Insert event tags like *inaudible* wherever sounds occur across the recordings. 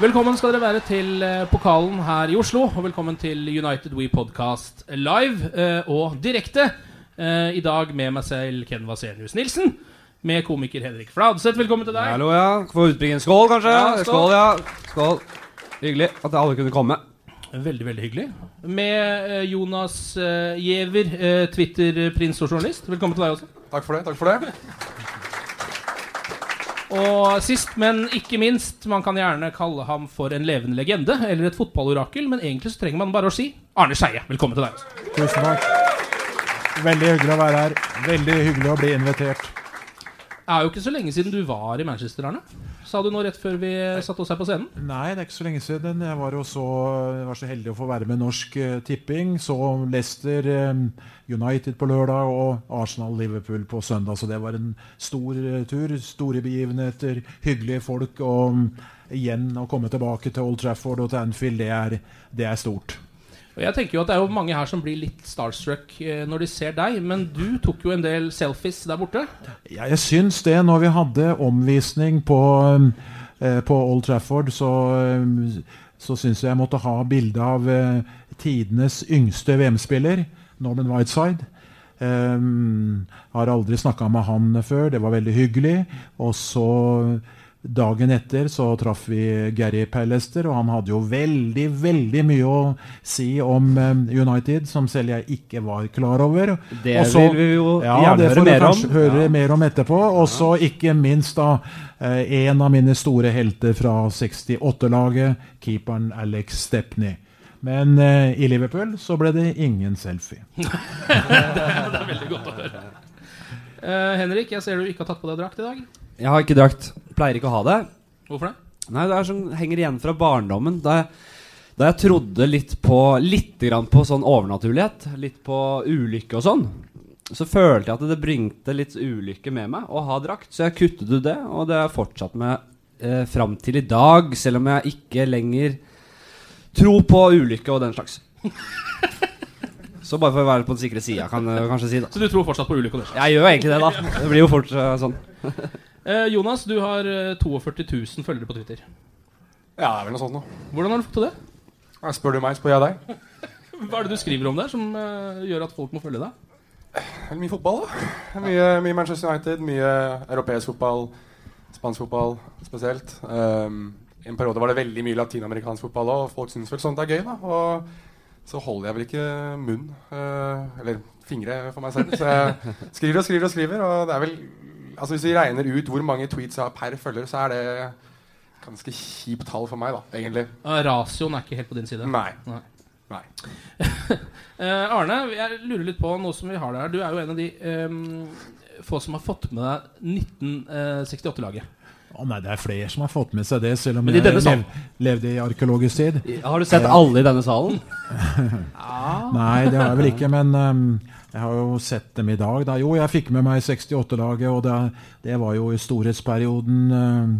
Velkommen skal dere være til eh, pokalen her i Oslo, og velkommen til United We Podcast live eh, og direkte. eh, I dag med meg selv, Ken Vasenius Nilsen. Med komiker Henrik Fladseth. Velkommen til deg. Hallo, ja. Få utbringe en skål, kanskje? Ja, skål. skål. ja. Skål. Hyggelig at alle kunne komme. Veldig, veldig hyggelig. Med Jonas Giæver, Twitter-prins og journalist. Velkommen til deg også. Takk for det. takk for det Og sist, men ikke minst, man kan gjerne kalle ham for en levende legende eller et fotballorakel, men egentlig så trenger man bare å si Arne Skeie. Velkommen til deg. Tusen takk. Veldig hyggelig å være her. Veldig hyggelig å bli invitert. Er jo ikke så lenge siden du var i Manchester, Arne. Sa du nå rett før vi satte oss her på scenen? Nei, det er ikke så lenge siden. Jeg var jo så, jeg var så heldig å få være med Norsk uh, Tipping. Så Leicester eh, United på lørdag og Arsenal-Liverpool på søndag. Så det var en stor uh, tur. Store begivenheter, hyggelige folk. Og um, igjen å komme tilbake til Old Trafford og til Anfield, det er, det er stort. Og jeg tenker jo at Det er jo mange her som blir litt starstruck eh, når de ser deg, men du tok jo en del selfies der borte. Ja, jeg syns det. Når vi hadde omvisning på, eh, på Old Trafford, så, eh, så syns jeg jeg måtte ha bilde av eh, tidenes yngste VM-spiller, Norman Whiteside. Um, har aldri snakka med han før. Det var veldig hyggelig. Og så Dagen etter så traff vi Gary Palester, og han hadde jo veldig veldig mye å si om eh, United, som selv jeg ikke var klar over. Det Også, vil vi jo ja, gjerne det høre får vi mer om. høre mer om etterpå. Og så ikke minst da eh, en av mine store helter fra 68-laget, keeperen Alex Stepney. Men eh, i Liverpool så ble det ingen selfie. *laughs* det er veldig godt å høre. Uh, Henrik, jeg ser du ikke har tatt på deg drakt i dag. Jeg har ikke drakt. Pleier ikke å ha det. Hvorfor det? Nei, det er sånn henger igjen fra barndommen. Da jeg, da jeg trodde litt på Litt grann på sånn overnaturlighet, litt på ulykke og sånn, så følte jeg at det bringte litt ulykke med meg å ha drakt. Så jeg kuttet ut det, og det har jeg fortsatt med eh, fram til i dag, selv om jeg ikke lenger tror på ulykke og den slags. *laughs* Så bare for å være på den sikre sida, kan jeg kanskje si. da Så du tror fortsatt på ulykke? Jeg gjør egentlig det, da. Det blir jo fort uh, sånn. *laughs* Eh, Jonas, du har eh, 42 000 følgere på Twitter. Ja, det er vel noe sånt noe. Hvordan har du fått til det? Jeg Spør du meg, spør jeg deg. *laughs* Hva er det du skriver om der som uh, gjør at folk må følge deg? Mye fotball, da. Mye, mye Manchester United, mye europeisk fotball, spansk fotball spesielt. Um, I en periode var det veldig mye latinamerikansk fotball òg, og folk syns vel sånt er gøy. da Og så holder jeg vel ikke munn, eh, eller fingre for meg selv. Så jeg skriver og skriver og skriver. Og det er vel Altså Hvis vi regner ut hvor mange tweets jeg har per følger, så er det ganske kjipt tall for meg, da, egentlig. Rasioen er ikke helt på din side. Nei. Nei. Nei. uh, *laughs* Arne, jeg lurer litt på noe som vi har der. Du er jo en av de um, få som har fått med deg 1968-laget. Å nei, det er flere som har fått med seg det, selv om Men i jeg denne salen? lev, levde i arkeologisk tid. Har du sett alle i denne salen? *laughs* Nei, det har jeg vel ikke, men um, jeg har jo sett dem i dag. Da. Jo, jeg fikk med meg 68-laget, og det, det var jo i storhetsperioden. Um,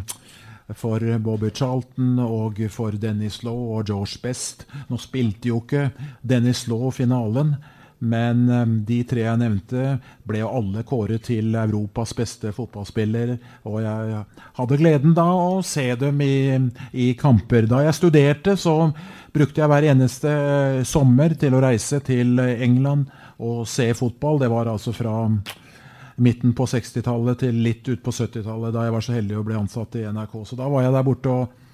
for Bobby Charlton og for Dennis Law og George Best. Nå spilte jo ikke Dennis Law finalen, men eh, de tre jeg nevnte, ble jo alle kåret til Europas beste fotballspiller. Og jeg hadde gleden da å se dem i, i kamper. Da jeg studerte, så brukte jeg hver eneste eh, sommer til å reise til England og se fotball. Det var altså fra midten på 60-tallet til litt ut på 70-tallet, da jeg var så heldig å bli ansatt i NRK. Så da var jeg der borte og,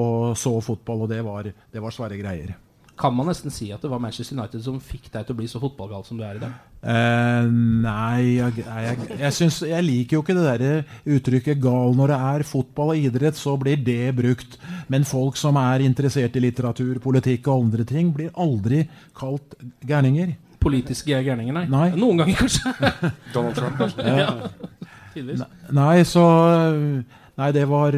og så fotball, og det var, det var svære greier. Kan man nesten si at det var Manchester United som fikk deg til å bli så fotballgal som du er i dag? Uh, nei, jeg, jeg, jeg, synes, jeg, liker jo ikke det der uttrykket 'gal'. Når det er fotball og idrett, så blir det brukt. Men folk som er interessert i litteratur, politikk og andre ting, blir aldri kalt gærninger politiske gærninger, nei. nei. Noen ganger, kanskje. *laughs* Donald Trump, kanskje. ja. Nei, så Nei, det var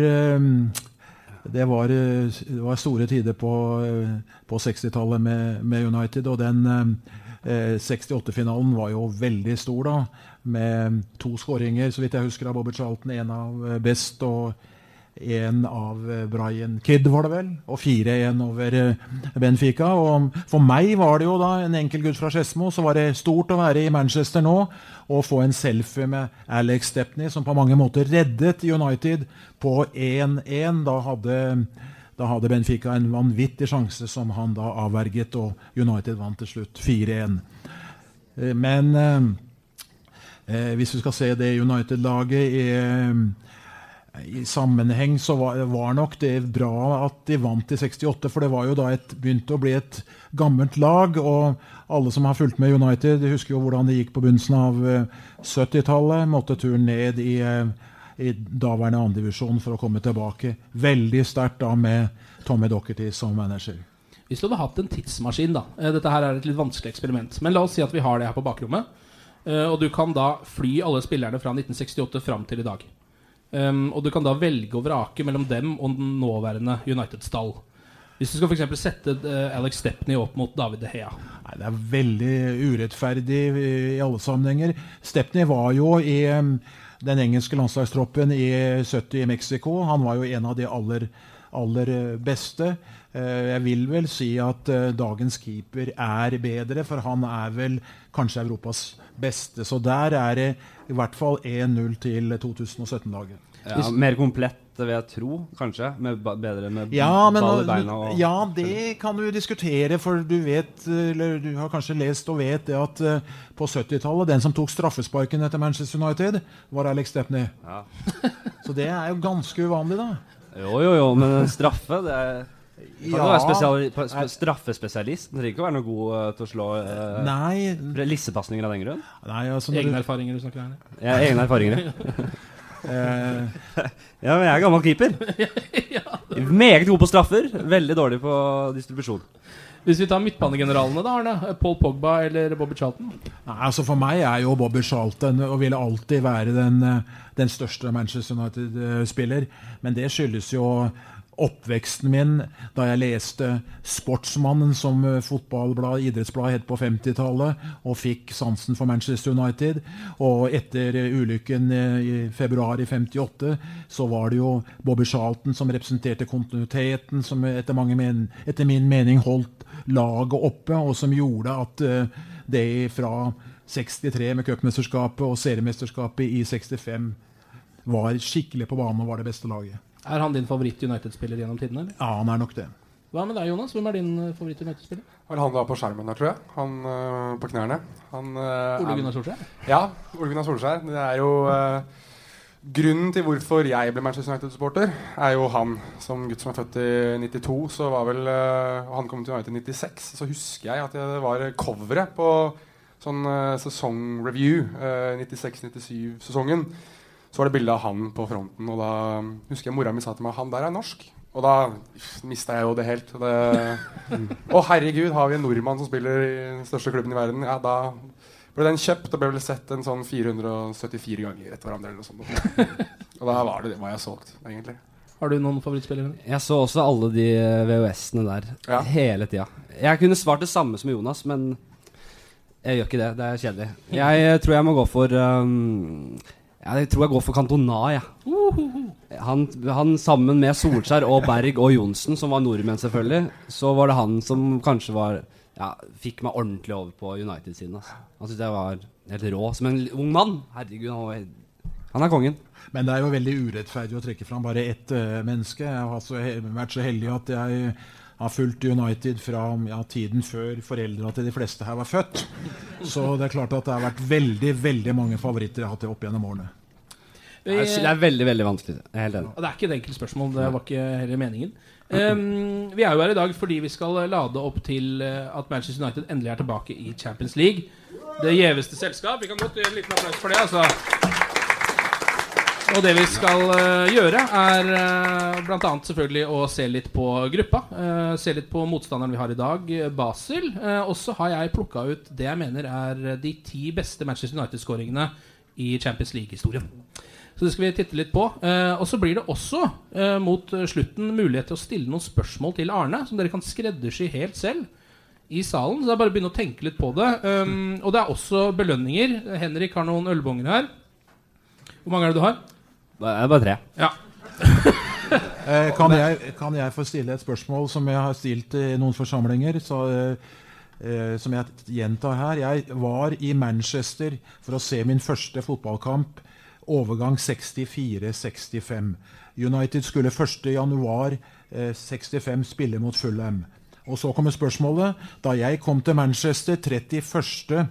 det var, det var store tider på, på 60-tallet med, med, United. Og den eh, 68-finalen var jo veldig stor, da. Med to skåringer, så vidt jeg husker, av Bobby Charlton. En av Best og én av eh, Brian Kidd, var det vel, og 4-1 over eh, Benfica. Og for meg var det jo da en enkel gutt fra Skedsmo, så var det stort å være i Manchester nå og få en selfie med Alex Stepney, som på mange måter reddet United på 1-1. Da hadde da hadde Benfica en vanvittig sjanse som han da avverget, og United vant til slutt 4-1. Eh, men eh, hvis vi skal se det United-laget i i sammenheng så var, var, nok det bra at de vant i 68, for det var jo da et, begynte å bli et gammelt lag. Og alle som har fulgt med United, husker jo hvordan det gikk på begynnelsen av 70-tallet. Eh, Måtte turen ned i, eh, i daværende andredivisjon for å komme tilbake. Veldig sterkt da med Tommy Docherty som manager. Hvis du hadde hatt en tidsmaskin, da eh, Dette her er et litt vanskelig eksperiment. Men la oss si at vi har det her på bakrommet. Og du kan da fly alle spillerne fra 1968 fram til i dag. Um, og du kan da velge å vrake mellom dem og den nåværende United-stall. Hvis du skal for sette uh, Alex Stepney opp mot David De Hea. Nei, det er veldig urettferdig i, i alle sammenhenger. Stepney var jo i um, den engelske landslagstroppen i 70 i Mexico. Han var jo en av de aller, aller beste. Uh, jeg vil vel si at uh, dagens keeper er bedre, for han er vel kanskje Europas beste. Så der er det i hvert fall 1-0 til 2017-laget. Ja, mer komplett, vil jeg tro, kanskje? Med bedre med ja, men, ball i beina? Og... Ja, det kan du diskutere, for du vet, eller du har kanskje lest og vet det at uh, på 70-tallet, den som tok straffesparken etter Manchester United, var Alex Stepney. Ja. Så det er jo ganske uvanlig, da. Jo, jo, jo, men straffe, det er kan ja, være straffespesialist. Det trenger ikke å være noe god uh, til å slå uh, lissepasninger av den grunn. Nei, altså, egne du... erfaringer du snakker om? Ja, egne erfaringer. *laughs* ja, men jeg er gammel keeper. *laughs* ja, Meget god på straffer, veldig dårlig på distribusjon. Hvis vi tar midtbanegeneralene, da, Arne. Paul Pogba eller Bobby Charlton? Nei, altså For meg er jo Bobby Charlton og vil alltid være den, eh, den største Manchester United-spiller. Men det skyldes jo oppveksten min da jeg leste Sportsmannen, som eh, fotballblad, idrettsblad het på 50-tallet, og fikk sansen for Manchester United. Og etter eh, ulykken eh, i februar i 58 så var det jo Bobby Charlton som representerte kontinuiteten, som etter, men etter min mening holdt laget oppe, og som gjorde at det fra 63 med cupmesterskapet og seriemesterskapet i 65 var skikkelig på banen og var det beste laget. Er han din favoritt-United-spiller gjennom tidene? Ja, han er nok det. Hva med deg, Jonas? Hvem er din eh, favoritt-United-spiller? Vel, han da på skjermen der, tror jeg. Han øh, på knærne. Han, øh, Ole Gunnar Solskjær? Ja, Ole Gunnar Solskjær. Det er jo øh, Grunnen til hvorfor jeg ble Manchester United-supporter, er jo han. Som gutt som er født i 92, så var vel han kom til United i 96, så husker jeg at det var coveret på sånn sesongreview, 96-97-sesongen så var det bilde av han på fronten, og da husker jeg mora mi sa til meg 'Han der er norsk'. Og da mista jeg jo det helt. *laughs* Å, oh, herregud, har vi en nordmann som spiller i den største klubben i verden? Ja, da ble den kjøpt og ble vel sett en sånn 474 ganger etter hverandre. eller noe sånt. *laughs* Og da var, det, var jeg solgt, egentlig. Har du noen favorittspillere? Jeg så også alle de VHS-ene der ja. hele tida. Jeg kunne svart det samme som Jonas, men jeg gjør ikke det. Det er kjedelig. Jeg tror jeg må gå for um, jeg tror jeg går for Cantona, jeg. Han, han sammen med Solskjær og Berg og Johnsen, som var nordmenn selvfølgelig, så var det han som kanskje var Ja, fikk meg ordentlig over på United-siden. Altså. Han syntes jeg var helt rå som en ung mann. Herregud, han, var, han er kongen. Men det er jo veldig urettferdig å trekke fram bare ett uh, menneske. Jeg har vært så heldig at jeg har fulgt United fra ja, tiden før foreldra til de fleste her var født. Så det er klart at det har vært veldig veldig mange favoritter jeg har hatt opp gjennom årene. Det er veldig veldig vanskelig. Er helt enig. Det er ikke et enkelt spørsmål. Det var ikke heller meningen. Um, vi er jo her i dag fordi vi skal lade opp til eh, at Manchester United endelig er tilbake i Champions League. Det gjeveste selskap. Vi kan godt gjøre en liten applaus for det. altså og det vi skal uh, gjøre, er uh, bl.a. selvfølgelig å se litt på gruppa. Uh, se litt på motstanderen vi har i dag, Basel. Uh, og så har jeg plukka ut det jeg mener er de ti beste Manchester United-skåringene i Champions League-historien. Så det skal vi titte litt på. Uh, og så blir det også uh, mot slutten mulighet til å stille noen spørsmål til Arne, som dere kan skreddersy helt selv i salen. Så det er bare å begynne å tenke litt på det. Um, og det er også belønninger. Henrik har noen ølbonger her. Hvor mange er det du har? Det er bare tre. Ja. *laughs* eh, kan, jeg, kan, jeg, få stille et spørsmål som jeg har stilt i noen forsamlinger? Så, eh, som jeg gjentar her. Jeg var i Manchester for å se min første fotballkamp Overgang 64-65. United skulle 1.1.65 eh, spille mot Fulham. Og så kommer spørsmålet. Da jeg kom til Manchester 31.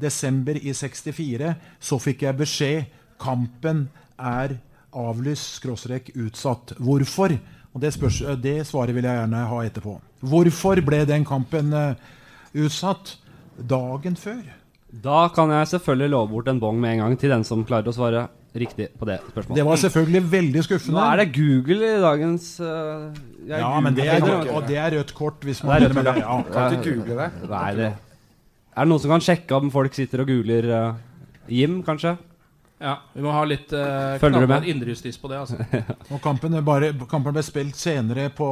desember i 64, så fikk jeg beskjed kampen er avlyst, skråstrek utsatt. Hvorfor? Og det, spørs, det, svaret vil jeg gjerne ha etterpå. Hvorfor ble den kampen uh, utsatt dagen før? Da kan jeg selvfølgelig love bort en bong med en gang til den som klarer å svare riktig på det spørsmålet. Det var selvfølgelig veldig skuffende. Nå er det Google i dagens uh, Ja, men det er, og det er rødt kort hvis man det er rødt, ja. Kan ikke google det? Nei, det Er det noen som kan sjekke om folk sitter og googler uh, Jim, kanskje? Ja, vi må ha litt uh, knallhard indrejustis på det. Altså. *laughs* og kampen, bare, kampen, ble spilt senere på,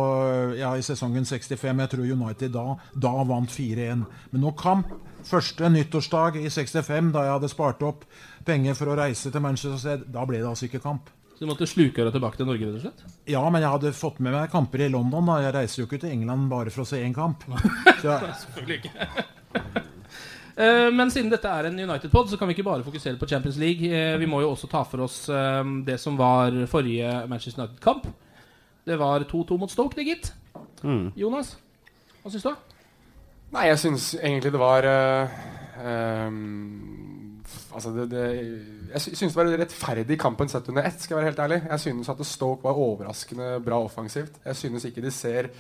ja, i sesongen 65. Jeg tror United da, da vant 4-1. Men nå kamp første nyttårsdag i 65, da jeg hadde spart opp penger for å reise til Manchester, da ble det altså ikke kamp. Så du måtte sluke deg tilbake til Norge? rett og slett? Ja, men jeg hadde fått med meg kamper i London. da Jeg reiser jo ikke til England bare for å se én kamp. *laughs* Så, Selvfølgelig ikke. Uh, men siden dette er en United-pod, så kan vi ikke bare fokusere på Champions League. Uh, vi må jo også ta for oss uh, det som var forrige Manchester United-kamp. Det var 2-2 mot Stoke, det, gitt. Mm. Jonas, hva syns du? Nei, jeg syns egentlig det var um, Altså, det, det Jeg syns det var rettferdig kampen sett under ett, skal jeg være helt ærlig. Jeg synes at Stoke var overraskende bra offensivt. Jeg synes ikke de ser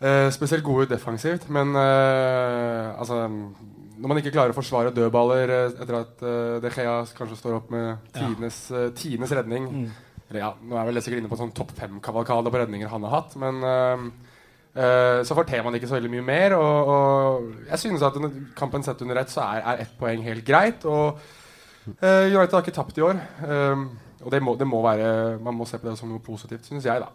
uh, spesielt gode ut defensivt, men uh, altså Når man ikke klarer å forsvare dødballer etter at uh, De Gea kanskje står opp med tidenes, uh, tidenes redning mm. Eller ja, Nå er vel sikkert inne på en sånn topp fem-kavalkade på redninger han har hatt, men Uh, så forteller man ikke så veldig mye mer. Og, og jeg synes at kampen sett under ett, så er, er ett poeng helt greit. Og uh, United har ikke tapt i år. Um, og det må, det må, være Man må se på det som noe positivt, synes jeg, da.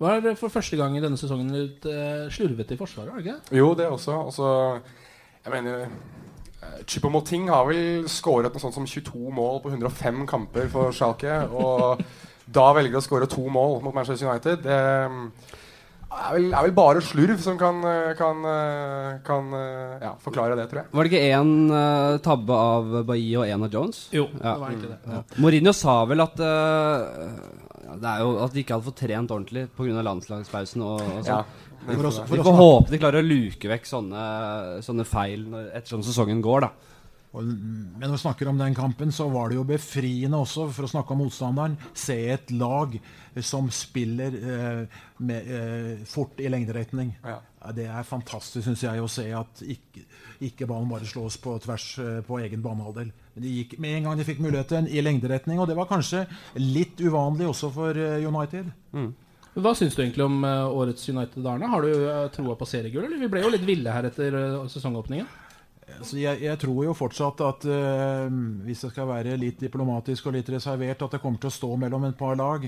Var det for første gang i denne sesongen litt uh, slurvete i forsvaret? ikke? Jo, det også. også jeg mener uh, Chupomoting har vel skåret noe sånt som 22 mål på 105 kamper for Schalke. Og da velger å skåre to mål mot Manchester United. Det det er, vel, er vel bare slurv som kan, kan, kan ja, forklare det, tror jeg. Var det ikke én uh, tabbe av Bailly og én av Jones? Jo, ja. det var egentlig det. Ja. Mourinho sa vel at uh, det er jo at de ikke hadde fått trent ordentlig pga. landslagspausen. Og, og sånn. Vi får håpe de klarer å luke vekk sånne, sånne feil når, ettersom sesongen går. da men når vi snakker om den kampen, så var det jo befriende også, for å snakke om motstanderen, se et lag som spiller eh, med, eh, fort i lengderetning. Ja. Det er fantastisk, syns jeg, å se at ikke, ikke, ballen bare slås på tvers eh, på egen banehalvdel. De gikk med en gang de fikk muligheten, i lengderetning, og det var kanskje litt uvanlig også for eh, United. Mm. Hva syns du egentlig om uh, årets United, Arne? Har du uh, troa på seriegull? Vi ble jo litt ville her etter uh, sesongåpningen. Jeg, jeg, tror jo fortsatt at uh, hvis jeg skal være litt diplomatisk og litt reservert, at det kommer til å stå mellom et par lag.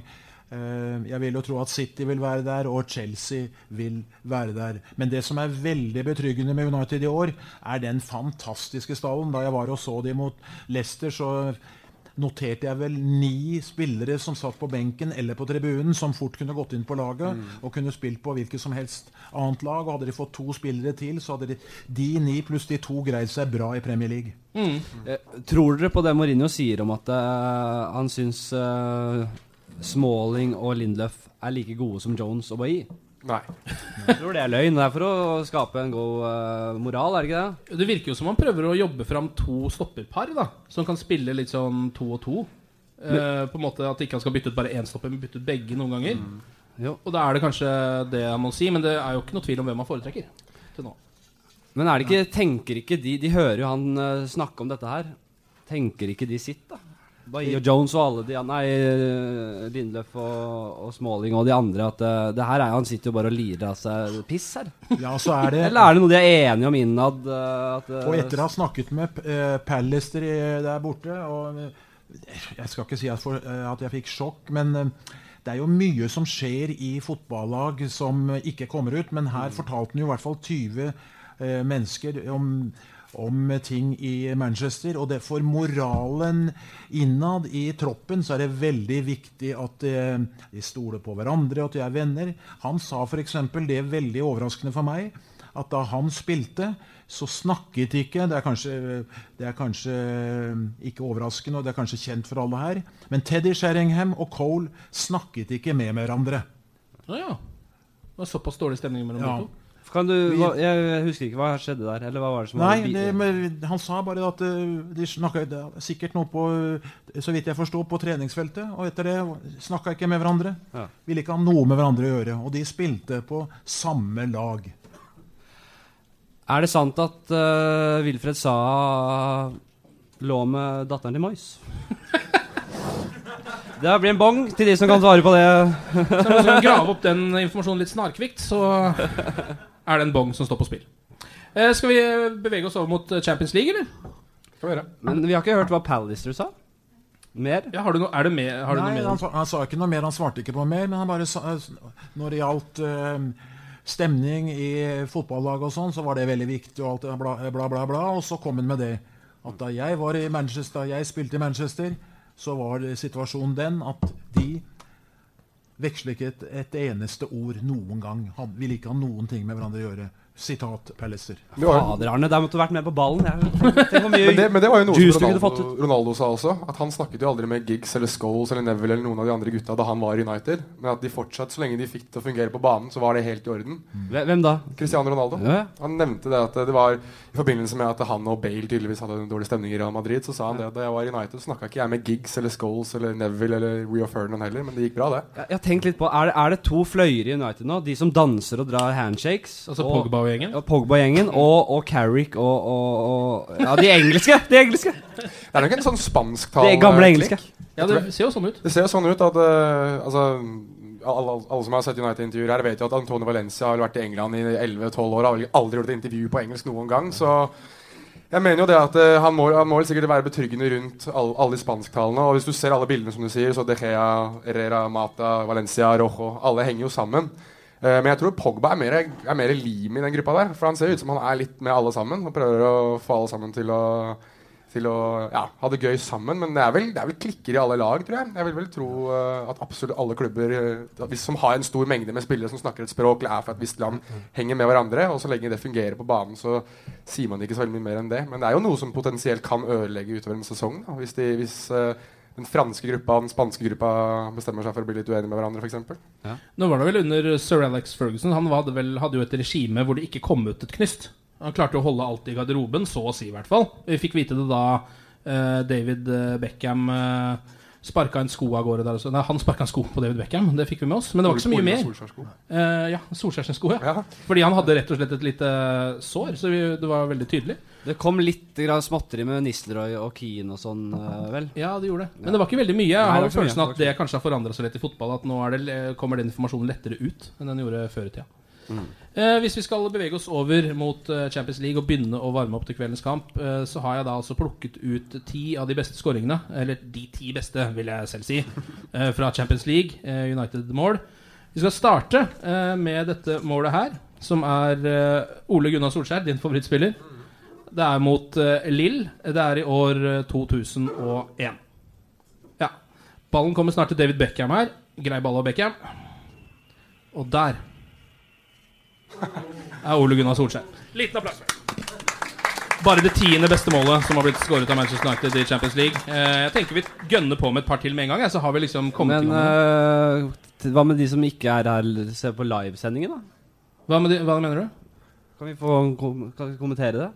Uh, jeg vil jo tro at City vil være der, og Chelsea vil være der. Men det som er veldig betryggende med United i år, er den fantastiske stallen. Da jeg var og så dem mot Leicester, så noterte jeg vel ni spillere som satt på benken eller på tribunen, som fort kunne gått inn på laget og kunne spilt på hvilket som helst annet lag. Og hadde de fått to spillere til, så hadde de, de ni pluss de to greid seg bra i Premier League. Eh, tror dere på det Mourinho sier om at eh, han syns eh, Smalling og Lindlöf er like gode som Jones og Bailly? Nei. Jeg tror det er løgn. Det er for å skape en god uh, moral, er det ikke det? Det virker jo som han prøver å jobbe fram to stopperpar, da. Som kan spille litt sånn to og to. Uh, på en måte At ikke han skal bytte ut bare én stopper, men bytte ut begge noen ganger. Jo. Og da er det kanskje det han må si, men det er jo ikke noe tvil om hvem han foretrekker. Til nå. Men er det ikke, tenker ikke de De hører jo han uh, snakke om dette her. Tenker ikke de sitt, da? Bailly og Jones og alle de Nei, Lindløf og, og Smalling og de andre at eh, det her er Han sitter jo bare og lirer av seg piss her. Ja, så er det Eller er det noe de er enige om innad? eh, at, eh, Og etter å ha snakket med uh, Pallister i- der borte og eh, Jeg skal ikke si at, for, eh, at jeg fikk sjokk, men eh, det er jo mye som skjer i fotballag som eh, ikke kommer ut. Men her fortalte han jo i hvert fall 20 eh, mennesker om, om ting i Manchester. Og det, for moralen innad i troppen så er det veldig viktig at eh, de stoler på hverandre, at de er venner. Han sa f.eks. det veldig overraskende for meg at da han spilte, så snakket ikke Det er kanskje, det er kanskje ikke overraskende, og det er kanskje kjent for alle her, men Teddy Sheringham og Cole snakket ikke med hverandre. Ja, ja. Det var såpass dårlig stemning mellom Ja. de to. Kan du, hva, jeg husker ikke hva skjedde der. Eller hva var det som var Nei, det, men han sa bare at eh, de snakket er sikkert noe på eh, så vidt jeg forstod, på treningsfeltet. Og etter det snakka ikke med hverandre. Ja. Ville ikke ha noe med hverandre å gjøre. Og de spilte på samme lag. Er det sant at uh, Wilfred Saha lå med datteren til Mois? *laughs* Det blir en bong til de som kan svare på det. Så når vi grave opp den informasjonen litt snarkvikt, så *laughs* er det en bong som står på spill. Eh, skal vi bevege oss over mot Champions League, eller? Skal vi gjøre. Men vi har ikke hørt hva Pallister sa. Mer? Ja, har du noe, er det med, har du Nei, mer? han, han sa ikke noe mer, han svarte ikke på mer, men han bare sa Når det gjaldt eh, stemning i fotballaget og sånn, så var det veldig viktig, og alt det bla, bla, bla, bla. Og så kom han med det. At da jeg var i Manchester, da jeg spilte i Manchester, så var situasjonen den at de veksler ikke et, et eneste ord noen gang. Han vil ikke ha noen ting med hverandre å gjøre. Sitat Pallister. Jo- Fader, Arne, der måtte du vært med på ballen. *laughs* Men det, men det var jo noe som Ronaldo. Ronaldo sa også. At han snakket jo aldri med Giggs eller Scholes eller Neville eller noen av de andre gutta da han var i United. Men at de fortsatt, så lenge de fikk det til å fungere på banen, så var det helt i orden. Hvem hvem da? Cristiano Ronaldo. Ja. Han nevnte det at det var i forbindelse med at han og Bale tydeligvis hadde en dårlig stemning i Real Madrid. Så sa han det at da jeg var i United, snakka ikke jeg med Giggs eller Scholes eller Neville eller Rio Ferdinand heller, men det gikk bra, det. Jeg, jeg litt på, er det, er det to fløyer i United nå? De som danser og drar handshakes? Altså og, Pogba og gjengen? Ja, Pogba-gjengen og, og Carrick og, og, og Ja, de engelske! De engelske! Det er nok en sånn spansktalende De gamle engelske. Ja, det ser jo sånn ut. Det ser jo sånn ut at uh, altså, alle, alle som har sett United-intervjuer her, vet jo at Antone Valencia har vært i England i 11-12 år og har aldri gjort et intervju på engelsk noen gang. Så jeg mener jo det at uh, han, må, han må sikkert være betryggende rundt alle, alle de spansktalene. Og hvis du ser alle bildene, som du sier, så De Gea, Herrera, Mata, Valencia, Rojo Alle henger jo sammen. Eh, men jeg tror Pogba er mer, er mer lim i den gruppa der. For han ser ut som han er litt med alle sammen og prøver å få alle sammen til å til å ja, ha det gøy sammen. Men det er, vel, det er vel klikker i alle lag, tror jeg. Jeg vil vel tro eh, at absolutt alle klubber eh, hvis, som har en stor mengde med spillere som snakker et språk eller er fra et visst land, henger med hverandre. Og så lenge det fungerer på banen, så sier man ikke så veldig mye mer enn det. Men det er jo noe som potensielt kan ødelegge utover en sesong. Da, hvis de, hvis den franske gruppa og den spanske gruppa bestemmer seg for å bli litt uenige med hverandre, f.eks. Nå var det vel under sir Alex Ferguson. Han hadde, vel, hadde jo et regime hvor det ikke kom ut et knyst. Han klarte å holde alt i garderoben, så å si i hvert fall. Vi fikk vite det da eh, David eh, Beckham uh, sparka en sko av gårde der. også. Nei, han sparka en sko på David Beckham, det fikk vi med oss. Men det var ikke så mye mer. Solskjær-sko. Eh, ja, Solskjærs sko, ja. Ja. Fordi han hadde rett og slett et lite sår, så vi, det var veldig tydelig. Det kom litt grann småtteri med Nistelrooy og Keane og sånn, uh, vel? Ja, det gjorde det. Men det var ikke veldig mye. Jeg har følelsen at det kanskje har forandra seg litt i fotball. At nå er det, kommer den informasjonen lettere ut enn den gjorde før i tida. Eh, hvis vi skal bevege oss over mot eh, Champions League og begynne å varme opp til kveldens kamp, eh, så har jeg da altså plukket ut ti av de beste skåringene, eller de ti beste, vil jeg selv si, eh, fra Champions League, eh, United-mål. Vi skal starte eh, med dette målet her, som er Ole Gunnar Solskjær, din favorittspiller. Det er mot Lill. Det er i år eh, 2001. Ballen kommer snart til David Beckham her. Grei ball av Beckham. Og der er Ole Gunnar Solskjær. Liten applaus. Bare det tiende beste målet som har blitt skåret av Manchester United i Champions League. Eh, jeg tenker vi gønner på med et par til med en gang, ja, så har vi liksom kommet Men t- hva med de som ikke er her, ser på livesendingen, da? Hva, med de, hva mener du? Kan vi få kom kan vi kommentere det?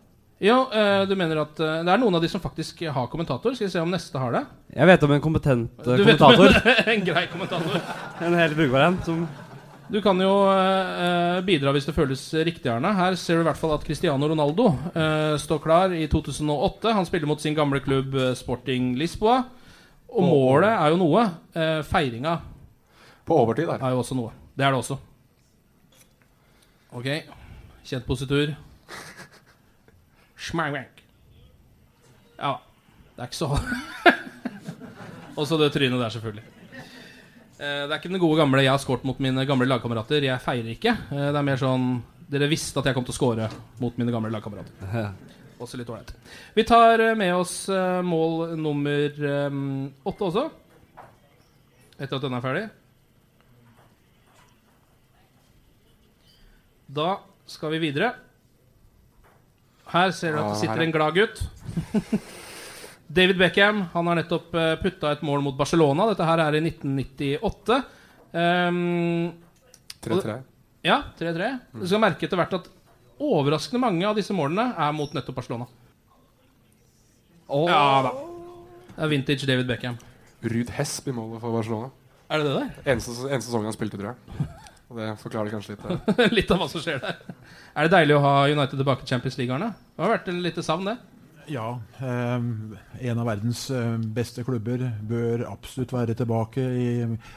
Ja, eh, du mener at eh, det er noen av de som faktisk har kommentator. Skal vi se om neste har det? Jeg vet om en kompetent kommentator. Du vet om en, *laughs* en grei kommentator. en helt brukbar en. Som Du kan jo eh, bidra hvis det føles riktig, Arne. Her ser du i hvert fall at Cristiano Ronaldo eh, står klar i 2008. Han spiller mot sin gamle klubb eh, Sporting Lisboa. Og målet er jo noe. Eh, feiringa På overtid der. er jo også noe. Det er det også. Ok. Kjent positur. Schmang-wank. Ja. Det er ikke så *laughs* Og så det trynet der, selvfølgelig. Eh, Det er ikke den gode gamle 'jeg har skåret mot mine gamle lagkamerater'. Jeg feirer ikke. Eh, Det er mer sånn Dere visste at jeg kom til å score mot mine gamle lagkamerater. *laughs* Også litt ålreit. Vi tar eh, med oss mål nummer åtte også. Etter at denne er ferdig. Da skal vi videre. Her ser du at det sitter en glad gutt. *laughs* David Beckham han har nettopp uh, putta et mål mot Barcelona. Dette her er i 1998. Um, 3-3. ja, 3-3. Du skal merke etter hvert at overraskende mange av disse målene er mot nettopp Barcelona. Ja da. Det er vintage David Beckham. Ruud Hesp i målet for Barcelona. Er det det der? Eneste, eneste sesongen han spilte, tror jeg. Og det forklarer kanskje litt. eh. *laughs* Litt av hva som skjer der. Er det deilig å ha United tilbake i Champions League, Arne? Det har vært en lite savn, det. Ja. Eh, en av verdens eh, beste klubber bør absolutt være tilbake i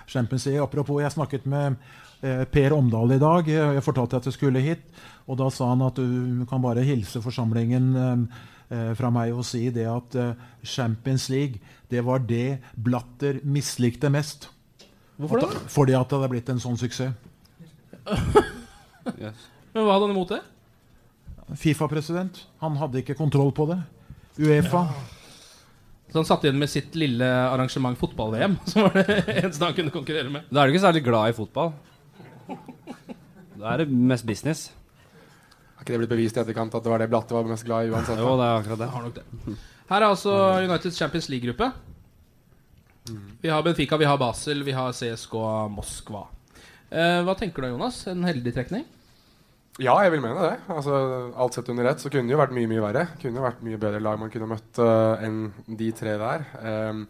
Champions League. Apropos, jeg snakket med eh, Per Omdal i dag. Jeg, fortalte at jeg skulle hit. Og da sa han at du kan bare hilse forsamlingen eh, fra meg og si det at eh, Champions League, det var det Blatter mislikte mest. Hvorfor det? fordi at det hadde blitt en sånn suksess. *laughs* Men hva hadde han imot det? Fifa-president. Han hadde ikke kontroll på det. Uefa. Så han satt igjen med sitt lille arrangement fotball-VM, *laughs* som var det eneste han kunne konkurrere med. Da er du ikke særlig glad i fotball. Da er det mest business. Har ikke det blitt bevist i etterkant at det var det Blatte var mest glad i uansett? Jo, det er akkurat det. Har nok det. Her er altså Uniteds Champions League-gruppe. Vi har Benfica, vi har Basel, vi har CSK Moskva. Eh, hva tenker du, Jonas? En heldig trekning? Ja, jeg vil mene det. Altså, alt sett under ett så kunne det jo vært mye mye verre. Kunne jo vært mye bedre lag man kunne møtt uh, enn de tre der. Um,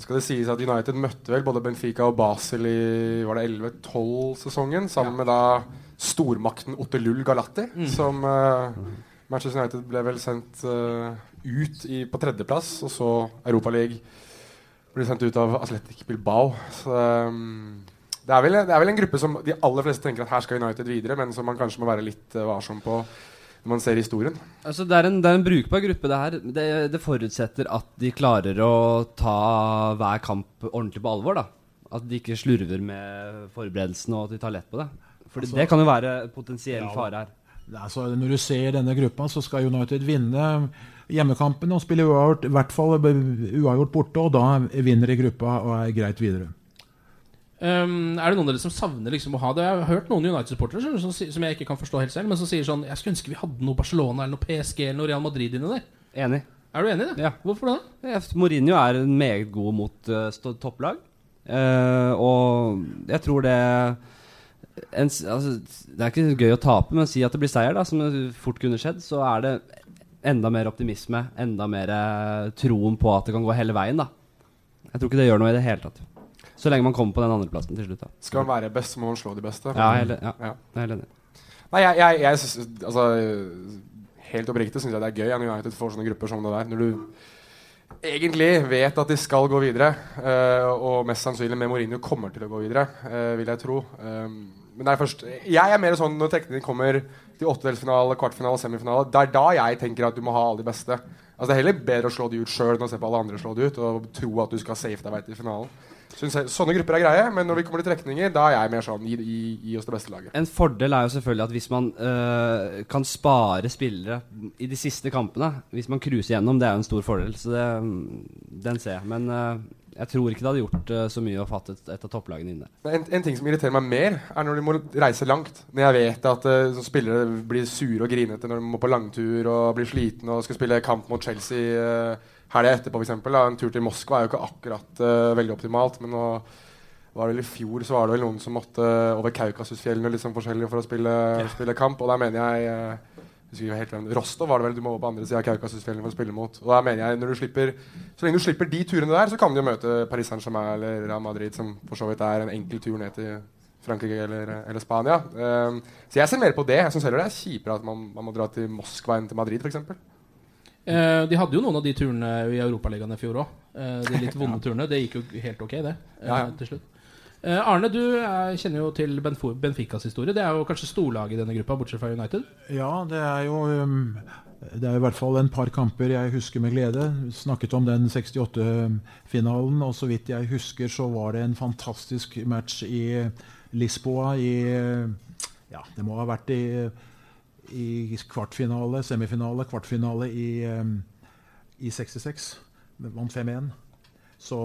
skal det sies at United møtte vel både Benfica og Basel i var det 11-12-sesongen, sammen med da stormakten Ottelull Galatti, som uh, Manchester United ble vel sendt uh, ut i, på tredjeplass, og så Europaliga ble sendt ut av Atletic Bilbao. Så, um, det, er vel, det er vel en gruppe som de aller fleste tenker at her skal United videre, men som man kanskje må være litt eh, varsom på når man ser historien. Altså, det, er en, det er en brukbar gruppe, det her. Det, det forutsetter at de klarer å ta hver kamp ordentlig på alvor. da At de ikke slurver med forberedelsene, og at de tar lett på det. For Altså- det kan jo være potensiell Ja, fare her. Er når du ser denne gruppa, så skal United vinne hjemmekampene og spille uavgjort, i hvert fall uavgjort borte, og da vinner de gruppa og er greit videre. Um, er det noen av dere som savner liksom å ha det? Jeg har hørt noen United-supportere som, som, som jeg ikke kan forstå helt selv, men som sier sånn Jeg skulle ønske vi hadde noe Barcelona eller noe PSG eller noe Real Madrid inni der. Enig. Er du enig i det? Ja. Hvorfor det? Ja, Mourinho er en meget god mot uh, topplag. Uh, og jeg tror det en, altså, Det er ikke gøy å tape, men si at det blir seier, da, som fort kunne skjedd, så er det enda mer optimisme, enda mer eh, troen på at det kan gå hele veien. da Jeg tror ikke det gjør noe i det hele tatt. Så lenge man kommer på den andreplassen til slutt. da Skal man være best, så må man slå de beste. Ja, jeg er helt- enig. Nei, jeg, jeg, jeg synes, altså, Helt oppriktig syns jeg det er gøy at United får sånne grupper som det der. Når du egentlig vet at de skal gå videre, uh, og mest sannsynlig med Mourinho kommer til å gå videre, uh, vil jeg tro. Um, men det er først Jeg er mer sånn når trekningen kommer til åttedelsfinale, kvartfinale, semifinale. Det er da jeg tenker at du må ha alle de beste. Altså Det er heller bedre å slå de ut sjøl enn å se på alle andre slå de ut og tro at du skal safe deg vei til finalen. Synes jeg, sånne grupper er greie, men når vi kommer til trekninger, da er jeg mer sånn gi, gi, gi oss det beste laget. En fordel er jo selvfølgelig at hvis man øh, kan spare spillere i de siste kampene Hvis man cruiser gjennom, det er jo en stor fordel. Så det, den ser jeg. Men øh, jeg tror ikke det hadde gjort eh, så mye å fatte et, et av topplagene inne. En, en ting som irriterer meg mer, er når de må reise langt. Når jeg vet at uh, spillere blir sure og grinete når de må på langtur og blir slitne og skal spille kamp mot Chelsea uh, helga etterpå, f.eks. En tur til Moskva er jo ikke akkurat uh, veldig optimalt. Men nå var det vel i fjor så var det vel noen som måtte over Kaukasusfjellene liksom forskjellig for å spille, spille kamp. Og der mener jeg uh, Rostov var det vel du må over på andre sida av Kaukasusfjellene for å spille mot. Og der mener jeg når du slipper Så lenge du slipper de turene der, så kan du jo møte Paris Saint-Germain eller Real Madrid, som for så vidt er en enkel tur ned til Frankrike eller, eller Spania. Um, så jeg ser mer på det. Jeg syns heller det er kjipere at man, man, må dra til Moskva enn til Madrid, f.eks. Eh, de hadde jo noen av de turene i Europaligaen i fjor òg. Eh, de litt *laughs* vonde turene. Det gikk jo helt ok, det. Eh, Ja, ja. til slutt. Eh, Arne, du er, kjenner jo til Benficas historie. Det er jo kanskje storlaget i denne gruppa, bortsett fra United? Ja, det er jo um, Det er i hvert fall en par kamper jeg husker med glede. Snakket om den 68-finalen, og så vidt jeg husker, så var det en fantastisk match i Lisboa i Ja, det må ha vært i, i kvartfinale, semifinale, kvartfinale i, um, i 66. Vant 5-1. Så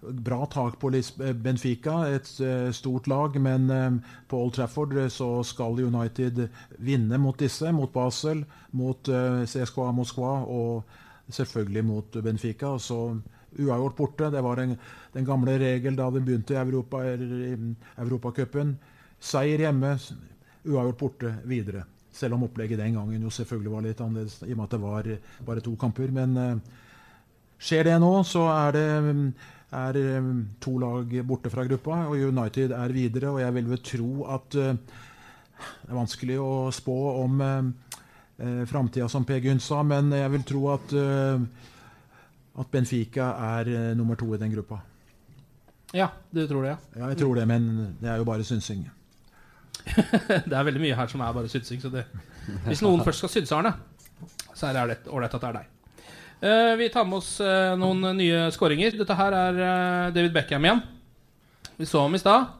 bra tak på Benfica, et eh, stort lag. Men eh, på Old Trafford eh, så skal United vinne mot disse, mot Basel, mot eh, CSKA Moskva og selvfølgelig mot Benfica. Så uavgjort borte. Det var en, den gamle regel da det begynte i Europa, Europacupen. Seier hjemme, uavgjort borte, videre. Selv om opplegget den gangen jo selvfølgelig var litt annerledes, i og med at det var eh, bare to kamper. Men eh, Skjer det nå, så er det er um, to lag borte fra gruppa, og United er videre. Og jeg vil vel tro at uh, Det er vanskelig å spå om framtida, som Per Gynt sa, men jeg vil tro at, at Benfica er nummer to i den gruppa. Ja, du tror det, ja. Ja, jeg tror det, men det er jo bare synsing. *laughs* det er veldig mye her som er bare synsing. Så det, hvis noen først skal synse, Arne, så er det ålreit at det er deg. Uh, vi tar med oss uh, noen nye skåringer. Dette her er uh, David Beckham igjen. Vi så ham i stad.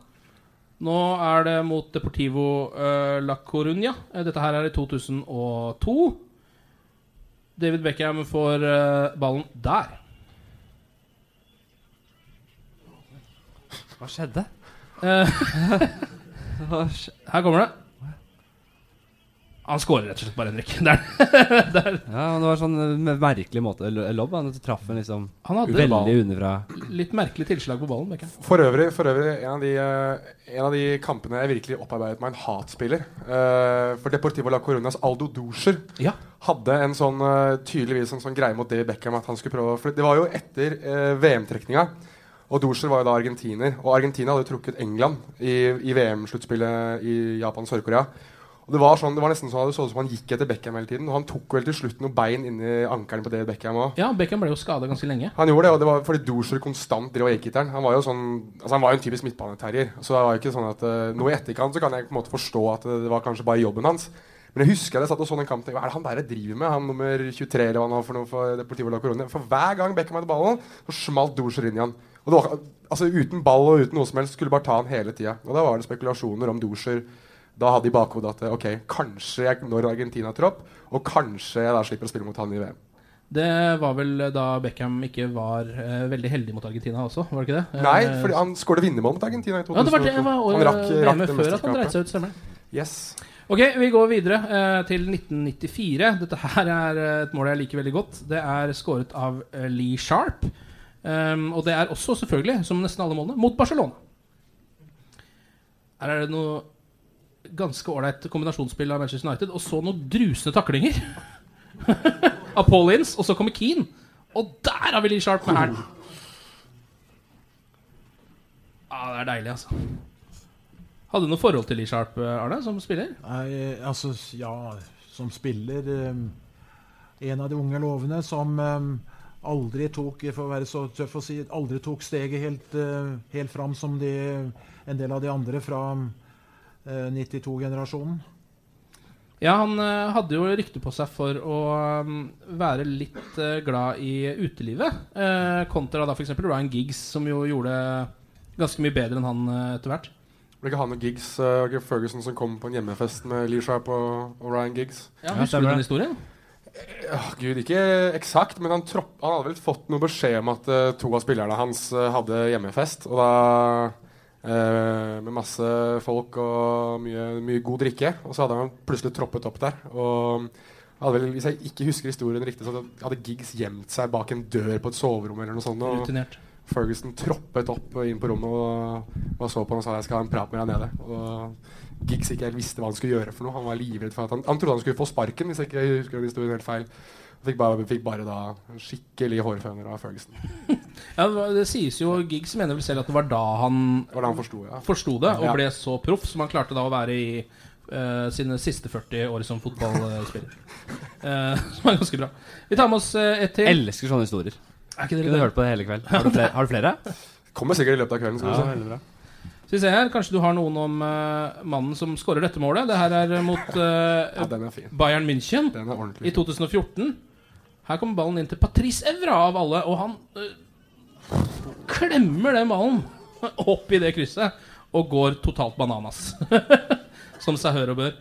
Nå er det mot Deportivo La Coruña. Dette her er i 2002. David Beckham får ballen der. Hva skjedde? *laughs* Her kommer det. Han skårer rett og slett bare, Henrik. *laughs* Der. Der. Ja, det var sånn eh, med merkelig måte lobb. Han traff en liksom Han hadde veldig underfra. Litt merkelig tilslag på ballen. Beckham. For øvrig, for øvrig en, av de, eh, en av de kampene jeg virkelig opparbeidet meg en hatspiller. Eh, for Deportivo La Coronas Aldo Duscher Ja. hadde en sånn tydeligvis en sånn greie mot David Beckham at han skulle prøve For det var jo etter uh, VM-trekninga. Og Duscher var jo da argentiner. Og Argentina hadde jo trukket England i, i VM-sluttspillet i Japan Sør-Korea. Og det var, sånn, det var nesten sånn at det så ut som han gikk etter Beckham hele tiden. Og han tok vel til slutt noen bein inni ankelen på det Beckham òg. Ja, Beckham ble jo skada ganske lenge. Han gjorde det, og det var fordi Duscher konstant drev og gikk etter. Han var jo sånn, altså han var jo en typisk midtbaneterrier. Så det var jo ikke sånn at uh, Nå i etterkant så kan jeg på en måte forstå at det var kanskje bare jobben hans. Men jeg husker jeg satt og så den kampen Hva er det han der jeg driver med? Han nummer 23 eller hva han har for noe for Deportivo La Corona. For hver gang Beckham hadde ballen, så smalt Duscher inn i han. Og det var, altså Uten ball og uten noe som helst skulle bare ta han hele tida. Og da var det spekulasjoner om Duscher da hadde i bakhodet at ok, kanskje jeg når Argentina-tropp, og kanskje jeg da slipper å spille mot han i VM. Det var vel da Beckham ikke var eh, veldig heldig mot Argentina også, var det ikke det? Nei, for fordi han skåret vinnermål mot Argentina i 2002. Ja, det var det var han rakk, rakk det før at han dreit seg ut, stemmer det. Yes. Ok, vi går videre eh, til 1994. Dette her er eh, et mål jeg liker veldig godt. Det er skåret av eh, Lee Sharp. Um, og det er også, selvfølgelig, som nesten alle målene, mot Barcelona. Her er det noe ganske ålreit kombinasjonsspill av Manchester United, og så noen drusende taklinger. *laughs* av Paul Ince, og så kommer Keane. Og der har vi Lee Sharp med hælen! Ja, det er deilig, altså. Hadde du noe forhold til Lee Sharp, Arne, som spiller? Nei, altså, ja, som spiller um, En av de unge lovene som um, aldri tok for å være så tøff å si, aldri tok steget helt, uh, helt fram som de, en del av de andre fra uh, 92-generasjonen. Ja, han eh, hadde jo rykte på seg for å mm, være litt eh, glad i utelivet. eh, kontra da f.eks. Ryan Giggs, som jo gjorde ganske mye bedre enn han eh, etter hvert. Ble ikke han og Giggs og Ferguson som kom på en hjemmefest med Lee Sharp og, og Ryan Giggs? Ja, Husker du den historien? Åh, Gud, ikke eksakt, men han, tropp, han hadde vel fått noe beskjed om at uh, to av spillerne hans uh, hadde hjemmefest. Og da uh, Med masse folk og mye, mye god drikke. Og så hadde han plutselig troppet opp der. Og hadde vel, hvis jeg ikke husker historien riktig, så hadde Giggs gjemt seg bak en dør på et soverom eller noe sånt. Og Rutinert. Ferguson troppet opp inn på rommet og, og så på han og sa jeg skal ha en prat med deg nede. Og Giggs ikke helt visste hva han skulle gjøre for noe. Han var livredd for at han, han trodde han skulle få sparken, hvis jeg ikke husker den historien helt feil. Han fikk bare, fikk bare da skikkelig hårføner av Ferguson. *laughs* Ja, det, var- det sies jo Giggs mener vel selv at det var da han Det var da han forsto ja. forsto det, og Ja. ble så proff som han klarte da å være i Uh, sine siste 40 år som fotballspiller. Uh, *laughs* *laughs* som er ganske bra. Vi tar med oss uh, et til. Elsker sånne historier. Er ikke det Kunne hørt på det hele kveld. *laughs* Har du flere? Har du flere? Kommer sikkert i løpet av kvelden. Skal Ja, vi se. veldig bra. Så vi ser her, Kanskje du har noen om uh, mannen som skårer dette målet. Det her er mot uh, *laughs* Ja, er. Bayern München i 2014. Her kommer ballen inn til Patrice Evra av alle, og han uh, klemmer den ballen opp i det krysset og går totalt bananas. *laughs* som seg hør og bør.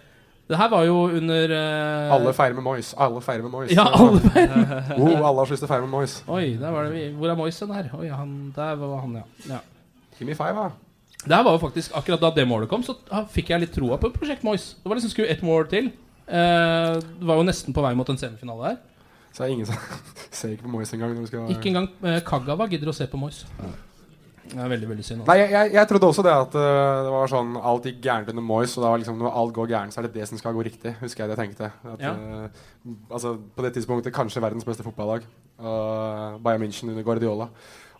Det her var jo under uh... Alle feirer med Moyes. Alle feirer med Moyes. Ja, alle feirer. *laughs* oh, alle har lyst til å feire med Moyes. Oi, der var det vi. Hvor er Moisen her? Oi, han, der var han, ja. ja. Kimi five, da. Det her var jo faktisk Akkurat da det målet kom, så fikk jeg litt troa på Prosjekt Mois. Det var liksom skulle ett mål til. Uh, det var jo nesten på vei mot en semifinale her. Så er det ingen som *laughs* ser ikke på Moyes engang. skal- Ikke engang uh, Kagawa gidder å se på Mois. Det er veldig, veldig synd. altså. Nei, jeg, jeg, jeg trodde også det at uh, det var sånn alt gikk gærent under Moyes. Og da var liksom, når alt går gærent, så er det det som skal gå riktig. Husker jeg det jeg tenkte. At, Ja. uh, altså, på det tidspunktet kanskje verdens beste fotballag. Uh, Bayern München under Guardiola.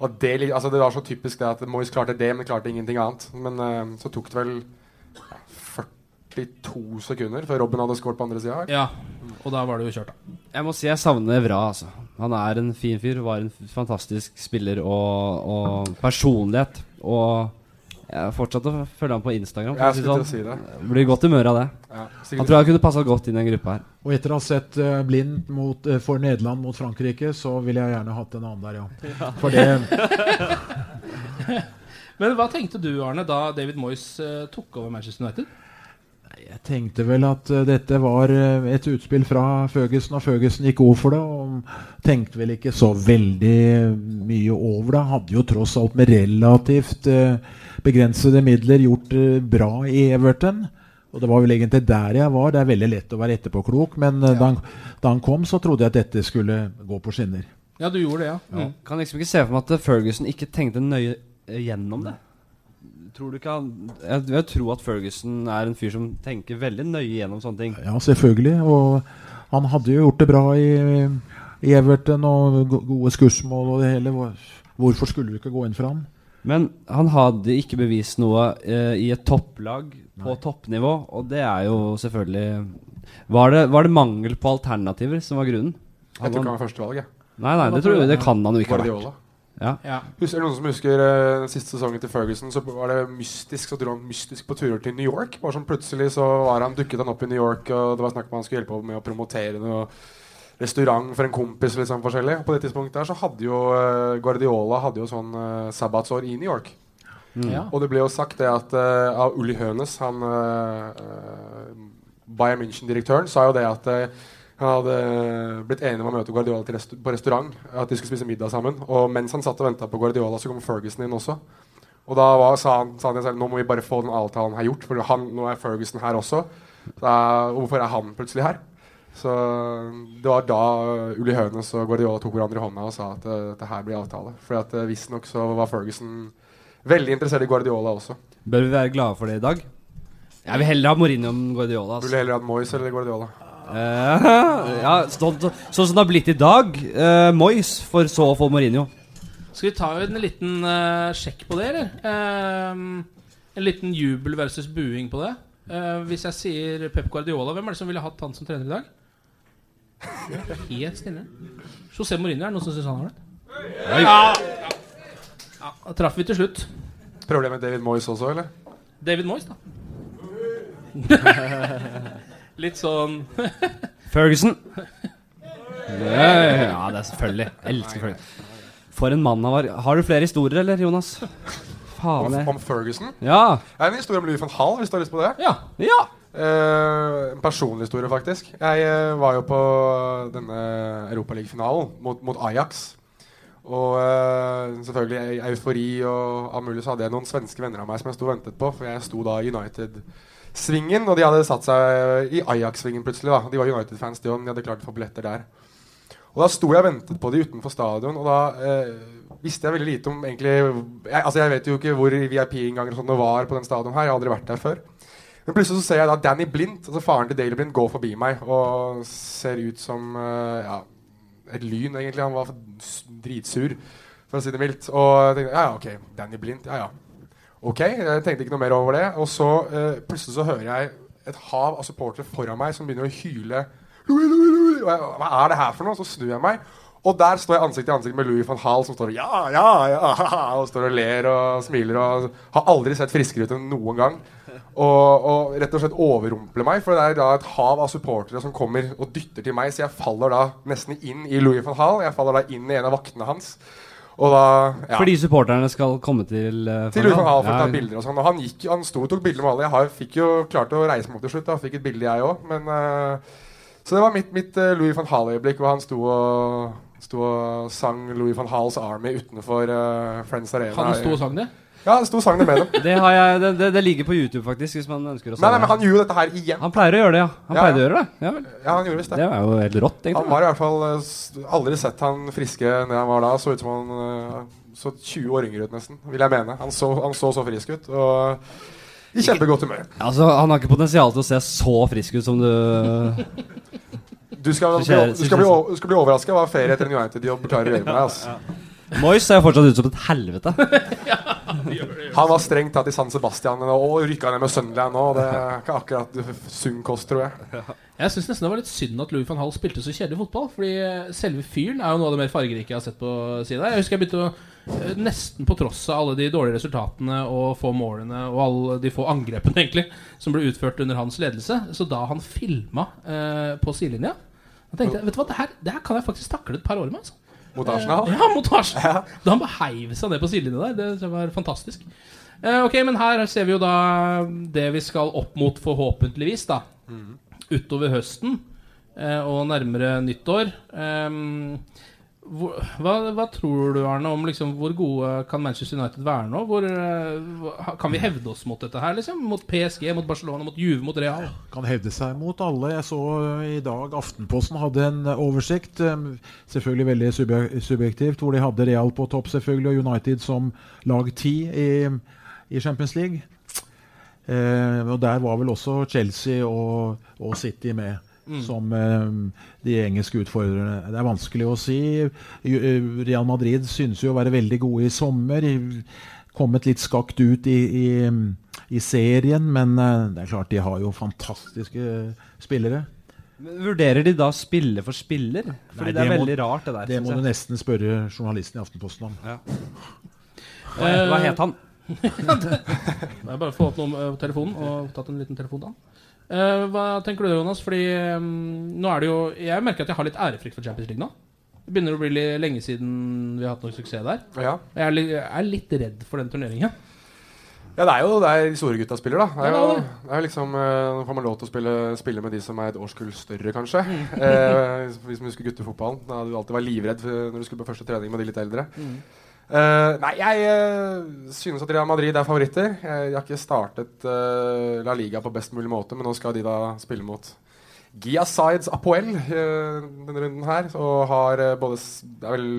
Og det, altså, det var så typisk det at Moyes klarte det, men klarte ingenting annet. Men uh, så tok det vel 42 sekunder før Robben hadde skåret på andre sida. Ja, og da var det jo kjørt, da. Jeg må si jeg savner Vra, Altså. Han er en fin fyr. Var en fantastisk spiller og, og personlighet. Og jeg fortsatte å følge ham på Instagram. Jeg si sånn. si det. Blir godt humør av det. Ja, Han tror jeg kunne passa godt inn i en gruppe her. Og etter å ha sett uh, Blind mot, uh, for Nederland mot Frankrike, så ville jeg gjerne hatt en annen der, ja. For det *laughs* Men hva tenkte du, Arne, da David Moyes uh, tok over Manchester United? Jeg tenkte vel at eh, dette var eh, et utspill fra Føgesen, og Føgesen gikk god for det. Og tenkte vel ikke så veldig mye over det. Hadde jo tross alt med relativt eh, begrensede midler gjort bra i Everton. Og det var vel egentlig der jeg var. Det er veldig lett å være etterpåklok, men ja. da, han, da han kom, så trodde jeg at dette skulle gå på skinner. Ja, du gjorde det, ja. Mm. Kan liksom ikke se for meg at Ferguson ikke tenkte nøye gjennom det. Tror du ikke han Jeg, jeg tror at Ferguson er en fyr som tenker veldig nøye gjennom sånne ting. Ja, selvfølgelig. Og han hadde jo gjort det bra i, i Everton og gode skussmål og det hele. Hvorfor skulle du ikke gå inn for ham? Men han hadde ikke bevist noe eh, i et topplag på toppnivå, og det er jo selvfølgelig Var det, var det mangel på alternativer som var grunnen? Jeg tror ikke han var førstevalget. jeg. Nei, nei, det, tror jeg, det kan han jo ikke ha vært. Ja. Ja. Husker, er det noen som husker uh, den siste sesongen til Ferguson? Så var det mystisk Så dro han mystisk på turer til New York. Bare sånn Plutselig så var han, dukket han opp i New York, og det var snakk om han skulle hjelpe med å promotere noe restaurant for en kompis. Sånn forskjellig Og På det tidspunktet der så hadde jo uh, Guardiola hadde jo sånn uh, sabbatsår i New York. Ja. Og det ble jo sagt det at uh, av Uli Hønes, han uh, Bayern München-direktøren, sa jo det at han hadde blitt enig om å møte Guardiola til restu på restaurant. At de skulle spise middag sammen. Og mens han satt og venta på Guardiola, så kom Ferguson inn også. Og da var, sa han, sa han selv, nå må vi bare få den avtalen her gjort, for han, nå er Ferguson her også. Da, hvorfor er han plutselig her? Så det var da Uli Hønes og Guardiola tok hverandre i hånda og sa at uh, det her blir avtale. For uh, visstnok så var Ferguson veldig interessert i Guardiola også. Bør vi være glade for det i dag? Jeg vil heller ha Mourinho enn Guardiola. Ville heller ha Moyes eller Guardiola. Eh, *laughs* ja, sånn så, sånn som det har blitt i dag. Uh, Moyes, for så å få Mourinho. Skal vi ta en liten uh, sjekk på det, eller? Ehm, en liten jubel versus buing på det. Eh, hvis jeg sier Pep Guardiola, hvem er det som ville hatt han som trener i dag? Helt stille. José Mourinho, er det noen som syns han har det? Ja. ja. Da traff vi til slutt. Prøver det med David Moyes også, eller? David Moyes, da. *laughs* Litt sånn *laughs* Ferguson. Ja, det er selvfølgelig. Jeg elsker Ferguson. For en mann han var. Har du flere historier, eller, Jonas? Faen, Om, om Ferguson? Ja. Jeg har en historie om Louis van Hall, hvis du har lyst på det. Ja. Ja. Uh, en personlig historie, faktisk. Jeg uh, var jo på denne Europaliga-finalen mot, mot Ajax. Og uh, selvfølgelig eufori og alt mulig så hadde jeg noen svenske venner av meg som jeg sto og ventet på. For jeg sto da i United-svingen, og de hadde satt seg i Ajax-svingen plutselig. da De var United-fans, de òg. De hadde klart å få billetter der. Og da sto jeg og ventet på de utenfor stadion, og da eh, visste jeg veldig lite om egentlig jeg, Altså jeg vet jo ikke hvor VIP-innganger sånn var på den stadion her. Jeg har aldri vært der før. Men plutselig så ser jeg da Danny Blindt, altså faren til Daily Blind, gå forbi meg og ser ut som eh, ja, et lyn, egentlig. Han var dritsur, for å si det mildt. Og jeg tenkte ja, ja, ok, Danny Blindt, ja ja. Ok, jeg tenkte ikke noe mer over det. Og så eh, plutselig så hører jeg et hav av supportere foran meg som begynner å hyle. Louis, Louis, Louis. Jeg, Hva er det her for noe? Så snur jeg meg. Og der står jeg ansikt til ansikt med Louis van Hall, som står og ja, ja, ja, og står og ler og smiler. Og har aldri sett friskere ut enn noen gang. Og, og rett og slett overrumpler meg, for det er da et hav av supportere som kommer og dytter til meg, så jeg faller da nesten inn i Louis van Hall. Jeg faller da inn i en av vaktene hans. Og da ja. Fordi supporterne skal komme til uh, Til Louis van Gaal for å ta bilder og sånn. Og han, gikk, han sto og tok bilder med alle. Jeg har, fikk jo klart å reise meg opp til slutt. Da. Fikk et bilde, jeg òg. Men eh, Så det var mitt, mitt uh, Louis van Hall-øyeblikk, hvor han sto og, sto og sang Louis van Halls Army utenfor Friends Arena. Han sto og sang det? Ja, det sto sangen imellom. det. Det, jeg, det, det, det ligger på YouTube, faktisk, hvis man ønsker å se Nei, nei, men han gjorde dette her igjen. Han pleier å gjøre det, ja. Han Ja, pleide å gjøre det. Ja. Ja, han gjorde visst det. Det er jo helt rått, egentlig. Han var i hvert fall eh, Aldri sett han friske når han var da. Så ut som han eh, så 20 år yngre ut, nesten. Vil jeg mene. Han så, han så så frisk ut. Og i kjempegodt humør. Altså, Han har ikke potensial til å se så frisk ut som du Du skal, du skjer- du skal bli, du skal bli overraska hva ferie etter en United-jobb klarer å gjøre med deg. Altså. Moyes ser fortsatt ut som et helvete. *laughs* Han var strengt tatt i San Sebastian og rykka ned med Sunderland nå. Det er ikke akkurat sunn kost, tror jeg. Jeg syns nesten det var litt synd at Louis van Hall spilte så kjedelig fotball. Fordi selve fyren er jo noe av det mer fargerike jeg har sett på siden. Jeg husker jeg begynte å eh, Nesten på tross av alle de dårlige resultatene og få målene og alle de få angrepene *laughs* egentlig som ble utført under hans ledelse, så da han filma eh, på sidelinja Da tenkte jeg vet du hva, det her, det her kan jeg faktisk takle et par år med. altså Mot Arsenal? Ja, mot Arsenal. Da han bare heiv seg ned på sidelinja der. Det var fantastisk. Eh, ok, men her ser vi jo da det vi skal opp mot, forhåpentligvis, da. Utover høsten eh, og nærmere nyttår. Hvor, hva, hva tror du, Arne, om liksom, hvor gode kan Manchester United være nå? Hvor, eh, kan vi hevde oss mot dette her? liksom? Mot PSG, mot Barcelona, mot Juve, mot Real? Kan hevde seg mot alle. Jeg så eh, i dag Aftenposten hadde en eh, oversikt, selvfølgelig veldig subjektivt, hvor de hadde Real på topp selvfølgelig, og United som lag ti i, i Champions League. Eh, og Der var vel også Chelsea og, og City med. Mm. Som eh, de engelske utfordrerne. Det er vanskelig å si. Eh, Real Madrid synes jo å være veldig gode i sommer. Kommet litt skakt ut i, i, i serien, men eh, det er klart de har jo fantastiske spillere. Vurderer de da spiller for spiller? Fordi Nei, det er må- veldig rart, det der. Det må jeg. du nesten spørre journalisten i Aftenposten om. Hva, hva het han? *laughs* Det er bare å få opp noe med telefonen og tatt en liten telefon da. Hva tenker du, Jonas? Fordi um, nå er det jo Jeg merker at jeg har litt ærefrykt for Champions League nå. Det begynner å bli litt lenge siden vi har hatt noe suksess der. Ja. Jeg, er, li- jeg er litt redd for den turneringen. Ja, det er jo der de store gutta spiller, da. Det er jo, det er det. det liksom eh, Nå får man lov til å spille, spille med de som er et årskull større, kanskje. Eh, vi som husker guttefotballen. Da hadde du alltid vært livredd når du skulle på første trening med de litt eldre. Mm. Eh, nei, jeg uh, synes at Real Madrid er favoritter. Jeg, jeg har ikke startet uh, La Liga på best mulig måte, men nå skal de da spille mot Gia Sides Apoel denne runden her. Og har både Det er vel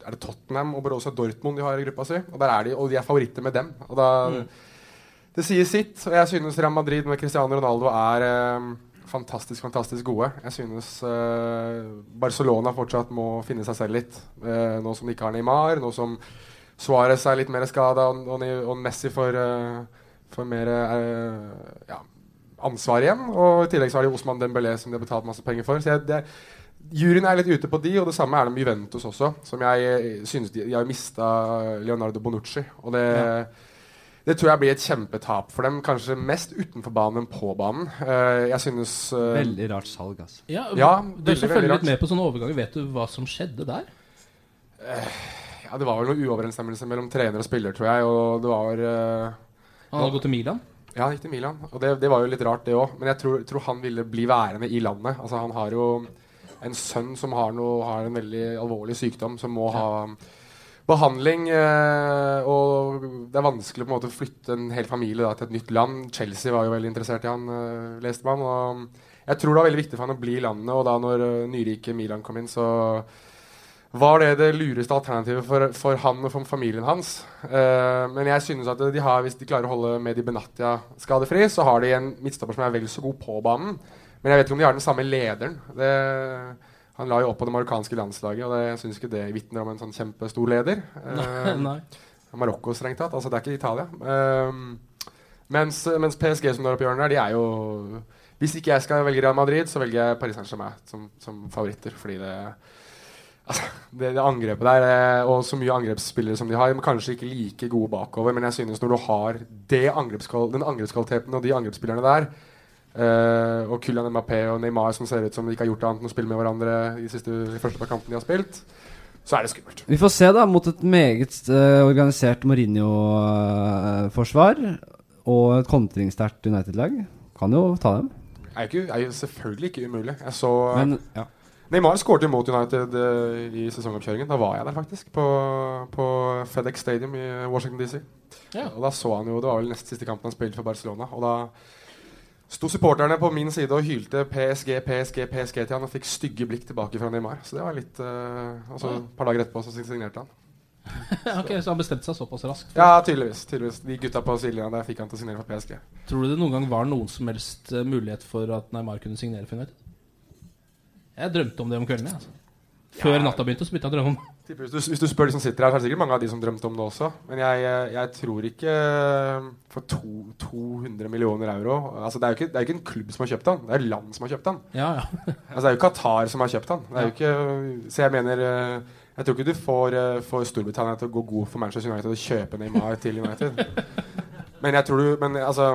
er det Tottenham og Borussia Dortmund de har i gruppa si. Og, der er de, og de er favoritter med dem. Og da, Det sier sitt. Og jeg synes Real Madrid med Cristiano Ronaldo er fantastisk fantastisk gode. Jeg synes uh, Barcelona fortsatt må finne seg selv litt. Uh, nå som de ikke har Neymar, nå som Suárez er litt mer skada, og, og, Messi får, uh, får mer ja, ansvar igjen. Og i tillegg så har de Osman Dembélé som de har betalt masse penger for. Så jeg, det, Juryen er litt ute på de, og det samme er det med Juventus også. Som jeg synes de, de har mista Leonardo Bonucci. Og det, det tror jeg blir et kjempetap for dem. Kanskje mest utenfor banen enn på banen. Eh, jeg synes eh, Veldig rart salg, altså. Ja, Ja, du som følger litt med på sånne overganger, vet du hva som skjedde der? Ja, det var vel noe uoverensstemmelse mellom trener og spiller, tror jeg. Og det var eh, Han hadde gått til Milan? Ja, han gikk til Milan. Og det, det var jo litt rart, det òg. Men jeg tror, tror han ville bli værende i landet. Altså, han har jo en sønn som har, noe, har en veldig alvorlig sykdom, som må ha behandling. Eh, og det er vanskelig på en måte å flytte en hel familie da, til et nytt land. Chelsea var jo veldig interessert i han, eh, leste man. Og jeg tror det var veldig viktig for han å bli i landet, og da når eh, nyrike Milan kom inn, så var det det lureste alternativet for, for han og for familien hans. Eh, men jeg synes at de har, hvis de klarer å holde Medi Benatia skadefri, så har de en midtstopper som er vel så god på banen. Men jeg vet ikke om de har den samme lederen. Det, han la jo opp på det marokkanske landslaget, og det, jeg syns ikke det vitner om en sånn kjempestor leder. Uh. Marokko, strengt tatt. Altså, det er ikke Italia. Uh, mens, mens PSG som er i hjørnet der, de er jo Hvis ikke jeg skal velge Real Madrid, så velger jeg Paris Saint-Germain som, som favoritter. Fordi det Altså, det, det angrepet der, eh, og så mye angrepsspillere som de har, kanskje ikke like gode bakover, men jeg synes når du har det angrepskval den angrepskvaliteten og de angrepsspillerne der, eh, og Kylian Mbappé og Neymar som ser ut som de ikke har gjort annet enn å spille med hverandre i de siste de første par kampene de har spilt, så er det skummelt. Vi får se, da, mot et meget uh, organisert Mourinho-forsvar og et kontringssterkt United-lag. Kan jo ta dem. Er jo, ikke, er jo selvfølgelig ikke umulig. Jeg så Men ja. Neymar skåret mot United uh, i sesongoppkjøringen. Da var jeg der faktisk, på, på FedEx Stadium i Washington DC. Ja. Og da så han jo, Det var vel nest siste kampen han spilte for Barcelona. Og da sto supporterne på min side og hylte PSG, PSG, PSG til han og fikk stygge blikk tilbake fra Neymar. Så det var litt uh, Og så et par dager etterpå så signerte han. *laughs* ok, Så han bestemte seg såpass raskt? Ja, tydeligvis. tydeligvis. De gutta på sidelinja der fikk han til å signere for PSG. Tror du det noen gang var noen som helst eh, mulighet for at Neymar kunne signere for United? Jeg drømte om det om kvelden. Altså. Før Ja. natta begynte, så begynte jeg å drømme om Hvis du, hvis du spør de som sitter her, så er det sikkert mange av de som drømte om det også. Men jeg, jeg, tror ikke for to, 200 millioner euro Altså Det er jo ikke, ikke en klubb som har kjøpt han, det er land som har kjøpt han. Ja, ja. *laughs* Altså Det er jo Qatar som har kjøpt jo ikke, så jeg mener eh, Jeg tror ikke du får, eh, får Storbritannia til å gå god for Manchester United og kjøpe Neymar til United. *laughs* Men jeg tror du Men altså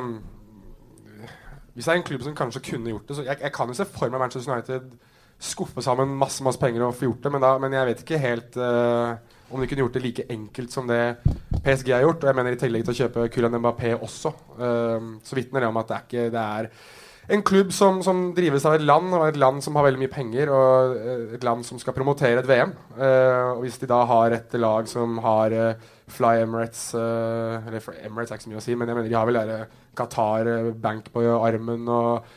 Hvis det er en klubb som kanskje kunne gjort det så Jeg, jeg kan jo se for meg Manchester United skuffe sammen masse masse penger og få gjort det, men, da, men jeg vet ikke helt uh, om de kunne gjort det like enkelt som det PSG har gjort. Og jeg mener i tillegg til å kjøpe Kylian Mbappé også, Uh, så vitner det om at det er, ikke, det er en klubb som, som drives av et land, og et land som har veldig mye penger, og eh, et land som skal promotere et VM. Uh, og hvis de da har et lag som har uh, Fly Emirates uh, Eller Emirates er ikke så mye å si, men jeg mener de har vel der, Qatar Bank på armen og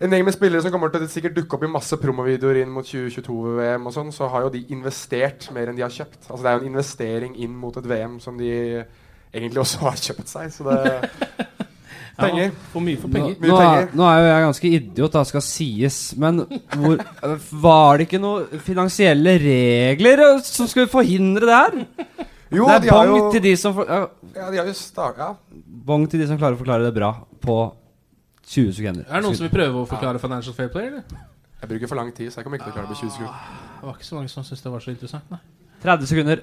en gjeng med spillere som kommer til å sikkert dukke opp i masse promovideoer inn mot 2022-VM og sånn, så har jo de investert mer enn de har kjøpt. Altså Det er jo en investering inn mot et VM som de egentlig også har kjøpt seg. Så det *laughs* Penger. Ja, for mye for Nå, penger. Mye nå, er, nå er jo jeg ganske idiot, da, skal sies. Men hvor, *laughs* var det ikke noen finansielle regler øh, som skulle forhindre det her? Jo, det er de har bong jo til de som for, ja, Ja, de har jo start, ja. Bong til de som klarer å forklare det bra på 20 sekunder. Er det noen som vil prøve å forklare Financial Fair Play? eller? Jeg bruker for lang tid, så jeg kommer ikke til å klare det på 20 sekunder. Det var ikke så mange som syntes det var så interessant. Nei. 30 sekunder.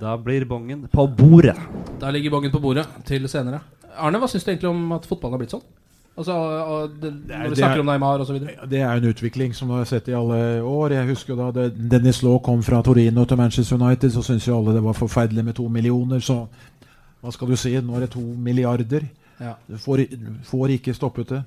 Da blir bongen på bordet. Da ligger bongen på bordet til senere. Arne, hva syns du egentlig om at fotballen har blitt sånn? Altså, og det, er- Når vi snakker er- om Neymar osv. Det er en utvikling som vi har sett i alle år. Jeg husker da det- Dennis Law kom fra Torino til Manchester United, så syntes jo alle det var forferdelig med to millioner. Så hva skal du si? Nå er det to milliarder. Ja. Du får, får ikke stoppet det.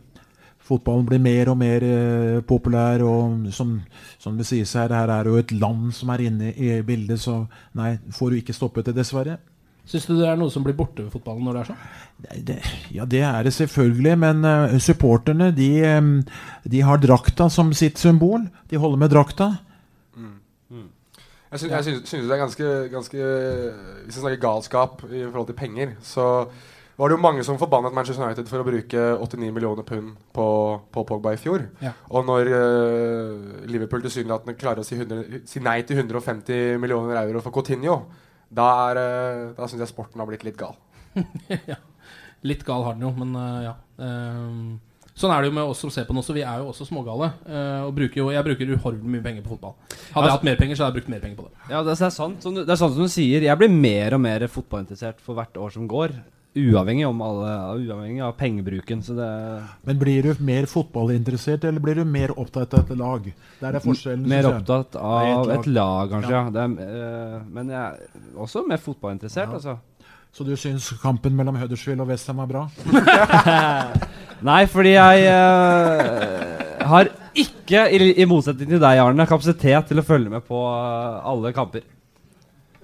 Fotballen blir mer og mer eh, populær, og som, som det sies her, her er jo et land som er inne i bildet, så nei, får du ikke stoppet det, dessverre. Syns du det er noe som blir borte ved fotballen når det er sånn? Det, Det, ja, det er det selvfølgelig, men uh, supporterne de, um, de har drakta som sitt symbol. De holder med drakta. Jeg, syns, jeg synes, synes, det er ganske, ganske Hvis vi snakker galskap i forhold til penger, så var det jo mange som forbannet Manchester United for å bruke 89 millioner pund på, på Pogba i fjor. Ja. Og når uh, Liverpool tilsynelatende klarer å si, 100, si nei til 150 millioner euro for Coutinho, da, er, uh, da syns jeg sporten har blitt litt gal. *laughs* ja. Litt gal har den jo, men uh, ja. Ehm, sånn er det jo med oss som ser på den også. Vi er jo også smågale. øh, og bruker jo, jeg bruker uhorvelig mye penger på fotball. Hadde jeg hatt mer penger, så hadde jeg brukt mer penger på det. Ja, det er sant. Som du, det er sant som du sier. Jeg blir mer og mer fotballinteressert for hvert år som går. Uavhengig, om alle, uavhengig av pengebruken. Så det Men blir du mer fotballinteressert, eller blir du mer opptatt av et lag? Der er forskjellen. Mer opptatt av et lag, kanskje. Ja. Ja. Det er, eh, men jeg er også mer fotballinteressert, Ja. altså. Så du syns kampen mellom Huddersfield og Westham er bra? *laughs* Nei, fordi jeg uh, har ikke, i, i motsetning til deg, Arne, kapasitet til å følge med på uh, alle kamper.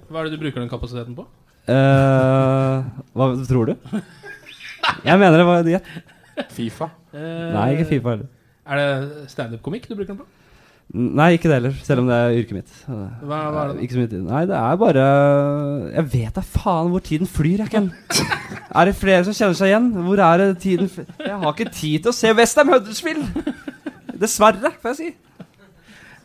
Hva er det du bruker den kapasiteten på? Uh, hva tror du? Jeg mener det var gjett. Fifa. Nei, ikke Fifa heller. Er det standup-komikk du bruker den på? Nei, ikke det heller, selv om det er yrket mitt. Hva, hva er det? Ikke så mye tid. Nei, det er bare Jeg vet da faen hvor tiden flyr, jeg, Ken. *laughs* Er det flere som kjenner seg igjen? Hvor er det tiden flyr? Jeg har ikke tid til å se Westham Huddersfield! Dessverre, får jeg si.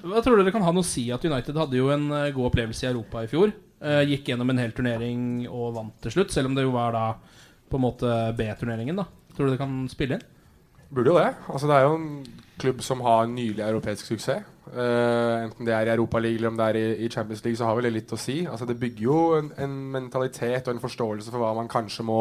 Hva tror dere kan ha noe å si at United hadde jo en eh, god opplevelse i Europa i fjor? Eh, gikk gjennom en hel turnering og vant til slutt, selv om det jo var da på en måte B-turneringen. da Tror du det kan spille inn? Burde jo det. Altså, det er jo en klubb som har nylig europeisk suksess. Eh, enten det er i Europaligaen eller om det er i, i Champions League, så har vel det litt å si. Altså, det bygger jo en, en mentalitet og en forståelse for hva man kanskje må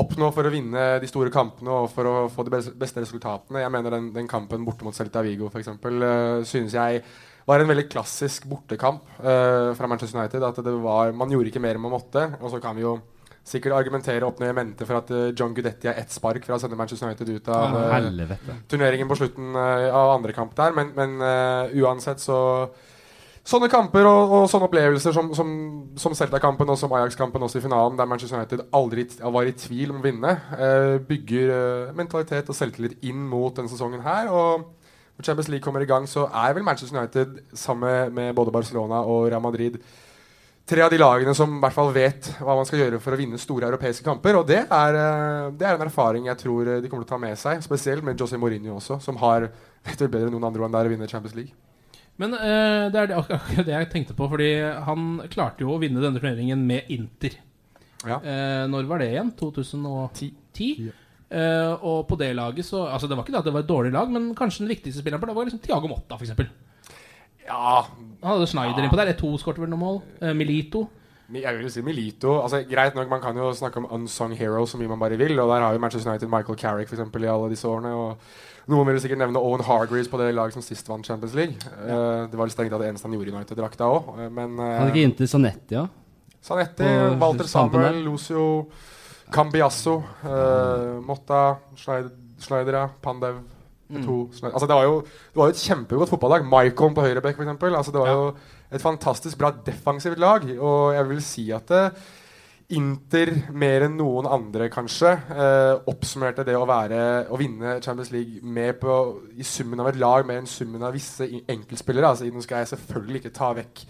oppnå for å vinne de store kampene og for å få de beste, resultatene. Jeg mener den, den kampen borte mot Celta Vigo f.eks. Uh, synes jeg var en veldig klassisk bortekamp uh, fra Manchester United. At det var, Man gjorde ikke mer enn man måtte. Og så kan vi jo sikkert argumentere opp ned i mente for at uh, John Gudetti er ett spark fra å sende Manchester United ut av Å, uh, turneringen på slutten uh, av andre kamp der. Men, men uh, uansett så Sånne kamper og, og sånne opplevelser som, som, som Celta-kampen og som Ajax-kampen også i finalen, der Manchester United aldri var i tvil om å vinne, uh, bygger uh, mentalitet og selvtillit inn mot denne sesongen her. Og når Champions League kommer i gang, så er vel Manchester United sammen med både Barcelona og Real Madrid tre av de lagene som i hvert fall vet hva man skal gjøre for å vinne store europeiske kamper. Og det er, eh, det er en erfaring jeg tror eh, de kommer til å ta med seg, spesielt med José Mourinho også, som har vet vel bedre enn noen andre hvordan det er å vinne Champions League. Men eh, det er det, akkurat det jeg tenkte på, fordi han klarte jo å vinne denne turneringen med Inter. Ja. Eh, når var det igjen? 2010? Eh, og på det laget så Altså Det var ikke det at det var et dårlig lag, men kanskje den viktigste spilleren på det var liksom Tiago Motta, f.eks. Ja, Han hadde Schneider innpå der. E2 skåret vel noe mål. Eh, Milito. Jeg vil si Milito altså, Greit nok, Man kan jo snakke om unsung heroes så mye man bare vil. Og Der har jo Manchester United Michael Carrick for eksempel, i alle disse årene. Og Noen vil sikkert nevne Owen Hargreaves på det laget som sist vant Champions League. Eh, det var litt strengt tatt det eneste han gjorde i United-drakta òg. men Hadde uh, ikke inntil Sanetti, ja? Sanetti, på Walter Samuel. Lucio Cambiasso, uh, Motta, Schneider, Schneider ja, Pandev Mm. to, Altså, det var jo det var jo et kjempegodt fotballag. Maicon på høyreback, f.eks. Altså, det var jo et fantastisk bra defensivt lag. Og jeg vil si at det, Inter mer enn noen andre kanskje eh, oppsummerte det å være å vinne Champions League med på, i summen av et lag mer enn summen av visse enkeltspillere. Altså, nå skal jeg selvfølgelig ikke ta vekk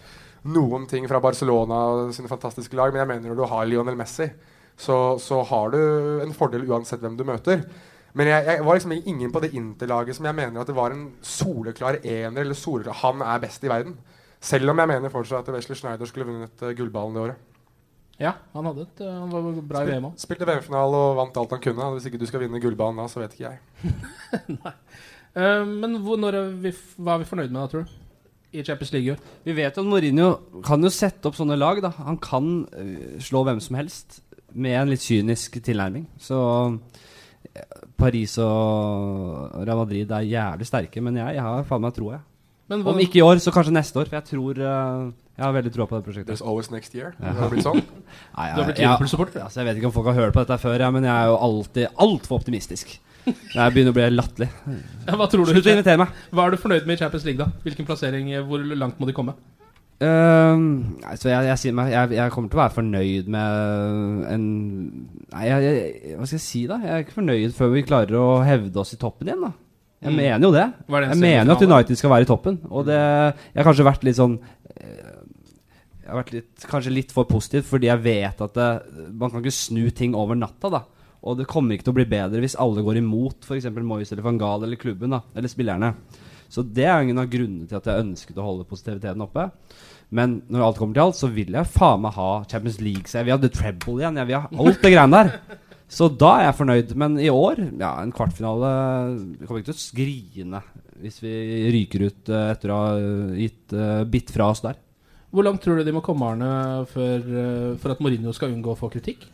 noen ting fra Barcelona og sine fantastiske lag, men jeg mener når du har Lionel Messi, så, så har du en fordel uansett hvem du møter. Men jeg, jeg var liksom ingen på det Inter-laget som jeg mener at det var en soleklar ener. eller soleklar, Han er best i verden. Selv om jeg mener fortsatt at Wesley Schneider skulle vunnet uh, gullballen det året. Ja, han hadde et eh, Han var bra i VM òg. Spilte VM-finale og vant alt han kunne. Hvis ikke du skal vinne gullballen da, så vet ikke jeg. *laughs* Eh, men hvor, når er vi, hva er vi fornøyd med da, tror du? I Champions League? Vi vet at Mourinho kan jo sette opp sånne lag. da Han kan uh, slå hvem som helst med en litt kynisk tilnærming. Så Paris og Real Madrid er jævlig sterke, men jeg, jeg har faen meg troa. jeg. Hva- Om ikke i år, så kanskje neste år. For jeg tror uh, Jeg har veldig troa på det prosjektet. There's always next year. Ja. Det har blitt sånn. *laughs* Nei, Du har blitt jeg- jeg- Liverpool-supporter? Altså, jeg vet ikke om folk har hørt på dette før, ja, men jeg er jo alltid altfor optimistisk. *laughs* Jeg begynner å bli latterlig. Ja, hva tror du? Slutt å invitere meg. Hva er du fornøyd med i Champions League, da? Hvilken plassering? Hvor langt må de komme? Ehm, altså så jeg, jeg, jeg, jeg kommer til å være fornøyd med en Nei, hva skal jeg si, da? Jeg er ikke fornøyd før vi klarer å hevde oss i toppen igjen, da. Jeg Mm. mener jo det. Det Jeg mener at? United skal være i toppen. Og det Jeg har kanskje vært litt sånn eh, Jeg har vært litt, kanskje litt for positiv fordi jeg vet at det, man kan ikke snu ting over natta, da. Og det kommer ikke til å bli bedre hvis alle går imot f.eks. Moyes eller van Gaal eller klubben, da. Eller spillerne. Så det er ingen av grunnene til at jeg ønsket å holde positiviteten oppe. Men når alt kommer til alt, så vil jeg faen meg ha Champions League. Så jeg vil ha The Treble igjen. Jeg vil ha alt det greiene der. Så da er jeg fornøyd. Men i år, ja, en kvartfinale Vi kommer ikke til å skrine hvis vi ryker ut eh, etter å ha eh, gitt uh, bitt fra oss der. Hvor langt tror du de må komme, Arne, for, for at Mourinho skal unngå å få kritikk?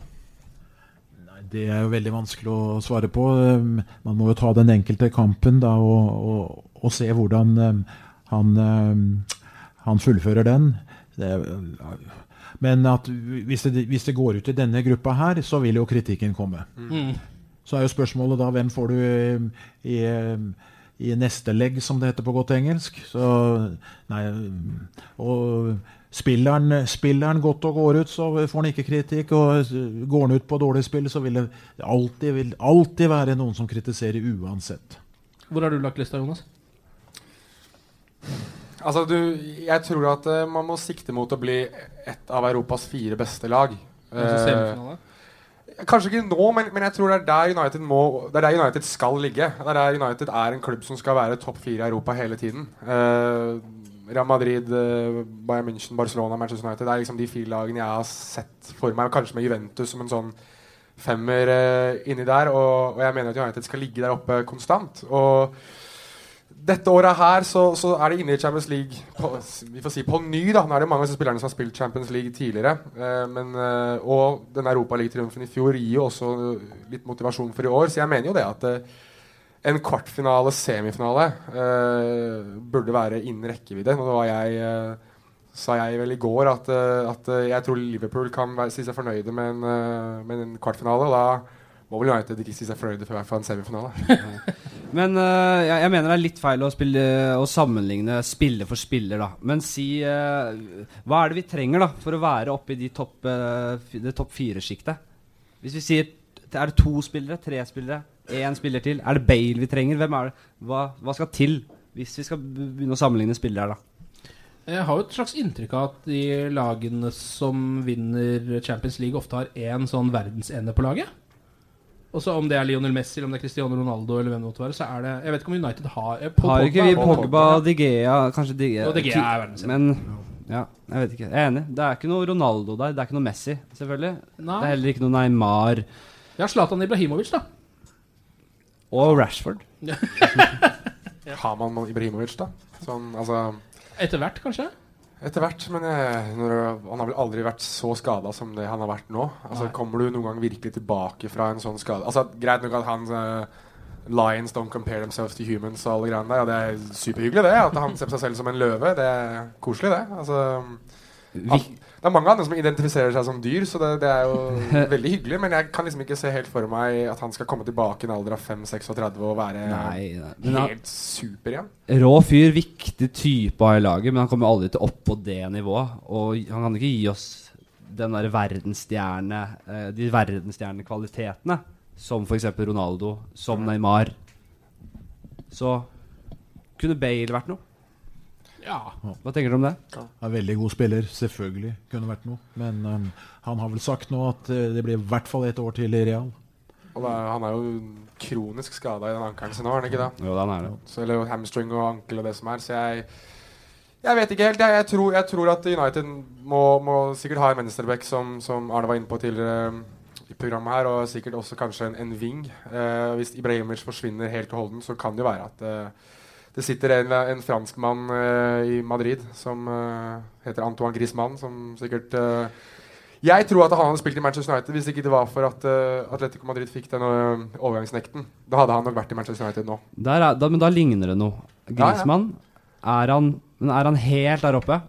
Nei, Det er jo veldig vanskelig å svare på. Um, Man må jo ta den enkelte kampen da, og, og, og se hvordan um, han, um, han fullfører den. Det, Men hvis det, hvis det går ut i denne gruppa her, så vil jo kritikken komme. Mm. Så er jo spørsmålet da hvem får du eh, i, i neste legg, som det heter på godt engelsk. Så nei Og spilleren, spilleren godt og går ut, så får han ikke kritikk. Og går han ut på dårlig spill, så vil det alltid, vil alltid være noen som kritiserer uansett. Hvor har du lagt lista, Jonas? Altså, du, jeg tror at uh, man må sikte mot å bli et av Europas fire beste lag. Eh. Kanskje ikke nå, men, men jeg tror det er der United må Det er der United skal ligge. Det er der United er en klubb som skal være topp fire i Europa hele tiden. Uh, Real Madrid, Bayern München, Barcelona, Manchester United Det er liksom de fire lagene jeg har sett for meg. Kanskje med Juventus som en sånn femmer inni der. Og, og jeg mener at United skal ligge der oppe konstant. Og dette året her så, så er det inne i Champions League på, Vi får si på ny. da Nå er det mange av spillerne som har spilt Champions League tidligere. Eh, men, eh, og den Europaliga-triumfen i fjor gir jo også litt motivasjon for i år. Så jeg mener jo det at eh, en kvartfinale, semifinale, eh, burde være innen rekkevidde. Nå var jeg eh, sa jeg vel i går at, eh, at jeg tror Liverpool kan være, si seg fornøyde med en, med en kvartfinale. Og da må vel United ikke si seg fornøyde før i hvert fall en semifinale. *laughs* Men uh, jeg, jeg mener det er litt feil å, spille, å sammenligne spiller for spiller, da. Men si uh, Hva er det vi trenger da for å være oppe i de topp, uh, det topp fire-sjiktet? Hvis vi sier Er det to spillere? Tre spillere? Én spiller til? Er det Bale vi trenger? Hvem er det? Hva, hva skal til hvis vi skal begynne å sammenligne spillere, da? Jeg har jo et slags inntrykk av at de lagene som vinner Champions League, ofte har én sånn verdensende på laget. Og så Om det er Lionel Messi eller om det er Cristiano Ronaldo, eller hvem det måtte være, så er det Jeg vet ikke om United har Har Paul Har ikke vi Pogba- Pogba, De Kanskje Digea. Og Digea er verdensende. Men ja, jeg vet ikke. Jeg er enig. Det er ikke noe Ronaldo der. Det er ikke noe Messi, selvfølgelig. Nei. Det er heller ikke noe Neymar. Ja, Zlatan Ibrahimovic, da. Og Rashford. *laughs* Har man Ibrahimovic, da? Sånn, altså Etter hvert, kanskje? Etter hvert, men jeg, når, han har vel aldri vært så skada som det han har vært nå. Altså, Nei. Kommer du noen gang virkelig tilbake fra en sånn skade Altså, Greit nok at han uh, Lions don't compare themselves to humans og alle greiene der. Ja, det er superhyggelig, det. At han ser på seg selv som en løve. Det er koselig, det. Altså, han, det er mange andre som identifiserer seg som dyr, så det, det er jo *laughs* veldig hyggelig. Men jeg kan liksom ikke se helt for meg at han skal komme tilbake i en alder av 5-36 og være Nei, nei. Helt super igjen. Rå fyr, viktig type av laget, men han kommer aldri til opp på det nivået. Og han kan ikke gi oss den der verdensstjerne eh, de verdensstjernekvalitetene. Som f.eks. Ronaldo, som Neymar. Så kunne Bale vært noe. Ja. Hva tenker du om det? Er veldig god spiller, selvfølgelig. Kunne vært noe. Men um, han har vel sagt nå at eh, det blir i hvert fall et år til i Real. Og da, han er jo kronisk skada i den ankelen sin nå, er han ikke det? Jo, den er det. Så, eller hamstring og ankel og det som er. Så jeg Jeg vet ikke helt. Jeg, jeg, tror, jeg tror at United må, må sikkert ha en venstreback, som, som Arne var inne på tidligere um, i programmet her, og sikkert også kanskje en, en wing. Eh, hvis Ibrahimovic forsvinner helt og holdent, så kan det jo være at eh, det sitter en, en franskmann uh, i Madrid som uh, heter Antoine Griezmann, som sikkert uh, jeg tror at han hadde spilt i Manchester United hvis ikke det var for at uh, Atletico Madrid fikk den uh, overgangsnekten. Da hadde han nok vært i Manchester United nå. Der er, da, men da ligner det noe. Ja, ja. Er, han, men er han helt der oppe?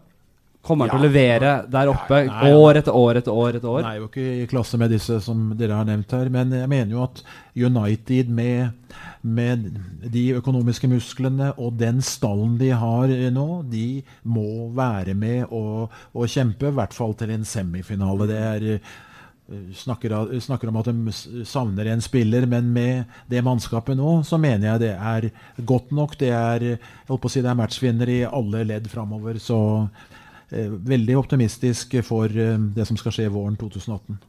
Kommer han Ja. til å levere der oppe Nei, år etter år etter år etter år? Han er jo ikke i klasse med disse som dere har nevnt her, men jeg mener jo at United med, med de økonomiske musklene og den stallen de har nå, de må være med og, og kjempe, i hvert fall til en semifinale. Det er eh, Snakker, snakker om at de savner en spiller, men med det mannskapet nå, så mener jeg det er godt nok. Det er, jeg å si, det er matchvinner i alle ledd framover. Så eh, veldig optimistisk for eh, det som skal skje våren 2018.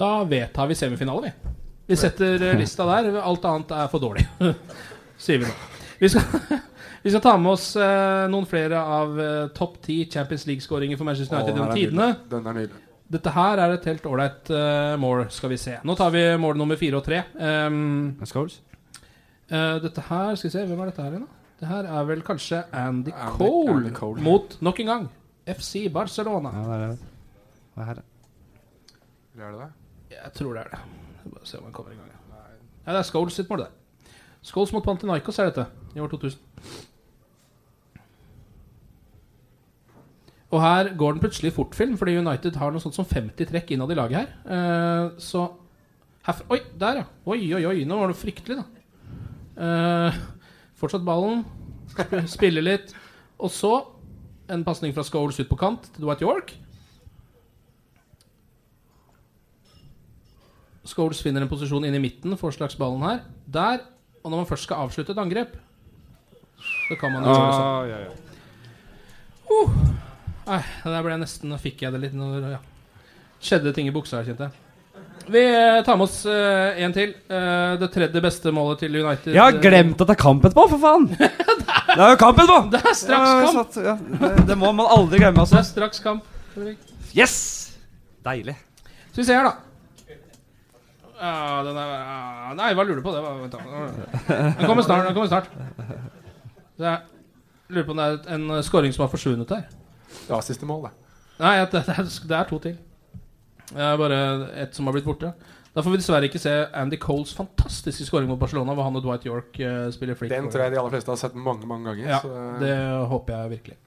Da vedtar vi semifinale, vi. Vi setter eh, lista der. Alt annet er for dårlig, *laughs* sier vi nå. Vi skal, *laughs* vi skal ta med oss eh, noen flere av eh, topp ti Champions League-skåringer for Manchester United gjennom tidene. Den er nydelig. Dette her er et helt ålreit uh, mål, skal vi se. Nå tar vi mål nummer fire og tre. Um, Scholes? eh, dette her Skal vi se, hvem er dette her igjen, da? Det her er vel kanskje Andy, Andy- Cole, Andy Cole. mot nok en gang FC Barcelona. Ja, det er det. Hva er det? Er det det? Jeg tror det er det. Bare se om han kommer i gang. Ja, det er Scholes sitt mål, det. Scholes mot Pantinaikos er dette, i år 2000. Og her går den plutselig i fortfilm, fordi United har noe sånt som 50 trekk innad i laget her. Uh, så herfra Oi, der, ja. Oi, oi, oi. Nå var det fryktelig, da. Uh, fortsatt ballen. Sp- *laughs* Spiller litt. Og så en pasning fra Scholes ut på kant til Dwight York. Scholes finner en posisjon inn i midten, får slags ballen her. Der. Og når man først skal avslutte et angrep, så kan man jo det sånn. Ah, ja, ja. Uh. Nei, der ble jeg nesten Nå fikk jeg det litt når ja. Skjedde ting i buksa her, kjente jeg. Vi eh, tar med oss én en til. Uh, det tredje beste målet til United. Jeg har glemt at det er kamp etterpå, for faen! *laughs* Det er jo kamp etterpå! Det er straks Ja, kamp! satt- ja, det, det må man aldri glemme, Det altså. er straks kamp. Yes! Deilig. Skal vi se her, da. Ja, den er, ja, nei, hva lurer du på? Det var, vent da. Den kommer snart. Den kommer snart. Så jeg lurer på om det er en scoring som har forsvunnet der. Det var siste mål, det. Nei, det, det, er, det er to til. Det er bare ett som har blitt borte. Da får vi dessverre ikke se Andy Coles fantastiske scoring mot Barcelona, hvor han og Dwight York uh, spiller flick. Den tror jeg de aller fleste har sett mange mange ganger. Ja, så, det håper jeg virkelig.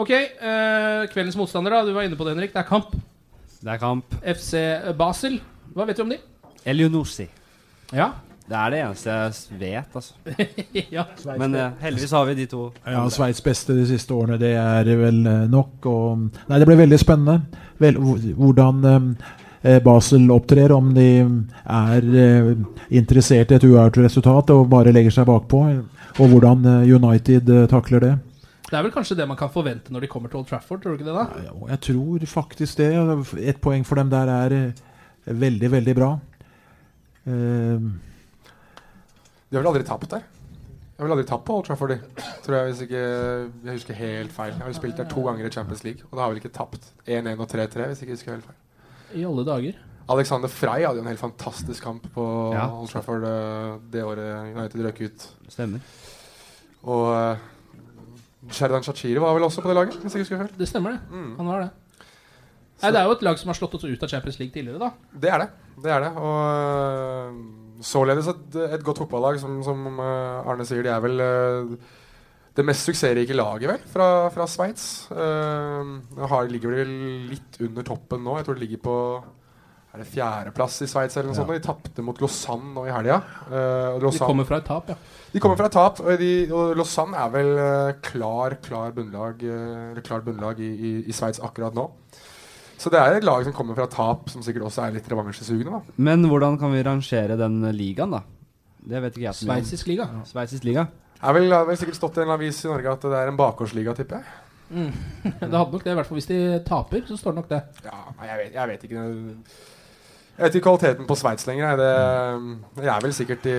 Ok, uh, kveldens motstander, da. Du var inne på det, Henrik. Det er kamp. Det er kamp. FC Basel. Hva vet du om de? Elionossi. Ja. Det er det eneste jeg vet, altså. *laughs* ja. Men eh, heldigvis har vi de to. Ja, Sveits beste de siste årene, det er vel eh, nok. Og, nei, det blir veldig spennende vel, hvordan eh, Basel opptrer. Om de er eh, interessert i et uavgjort resultat og bare legger seg bakpå. Og hvordan eh, United eh, takler det. Det er vel kanskje det man kan forvente når de kommer til Old Trafford, tror du ikke det? da? Ja, jeg tror faktisk det. Ett poeng for dem der er eh, veldig, veldig bra. Eh, De har vel aldri tapt der? Jeg har vel aldri tapt på Old Trafford. Tror jeg, hvis ikke jeg husker helt feil. Jeg har jo spilt der to ganger i Champions League, og da har vi ikke tapt 1-1 og 3-3, hvis ikke jeg husker helt feil. I alle dager. Alexander Frey hadde jo en helt fantastisk kamp på Ja. Old Trafford eh, det året United røk ut. Stemmer. Og uh, Sheridan Shachiri var vel også på det laget, hvis jeg husker feil. Det stemmer, det. Mm. Han var det. Nei, Det er jo et lag som har slått oss ut av Champions League tidligere, da. Det er det. det, er det. Og øh, således et, et godt fotballag, som, som øh, Arne sier, de er vel øh, det mest suksessrike laget, vel, fra, fra Sveits. Uh, ligger vel litt under toppen nå. Jeg tror det ligger på er det fjerdeplass i Sveits eller noe Ja. sånt. De tapte mot Lausanne nå i helga. Uh, De kommer fra et tap, ja. de kommer fra et tap, og, de, og Lausanne er vel uh, klar, klar bunnlag, uh, klar bunnlag i, i, i Sveits akkurat nå. Så det er et lag som kommer fra tap, som sikkert også er litt revansjesugende. Men hvordan kan vi rangere den ligaen, da? Det vet ikke jeg. Sveitsisk liga. Sveitsisk liga. Det er vel, har vel sikkert stått i en avis i Norge at det er en bakgårdsliga, tipper jeg. Mm. *laughs* Det hadde nok det, i hvert fall hvis de taper, så står det nok det. Ja, jeg vet, jeg vet ikke Jeg vet ikke kvaliteten på Sveits lenger. Det, jeg er vel sikkert i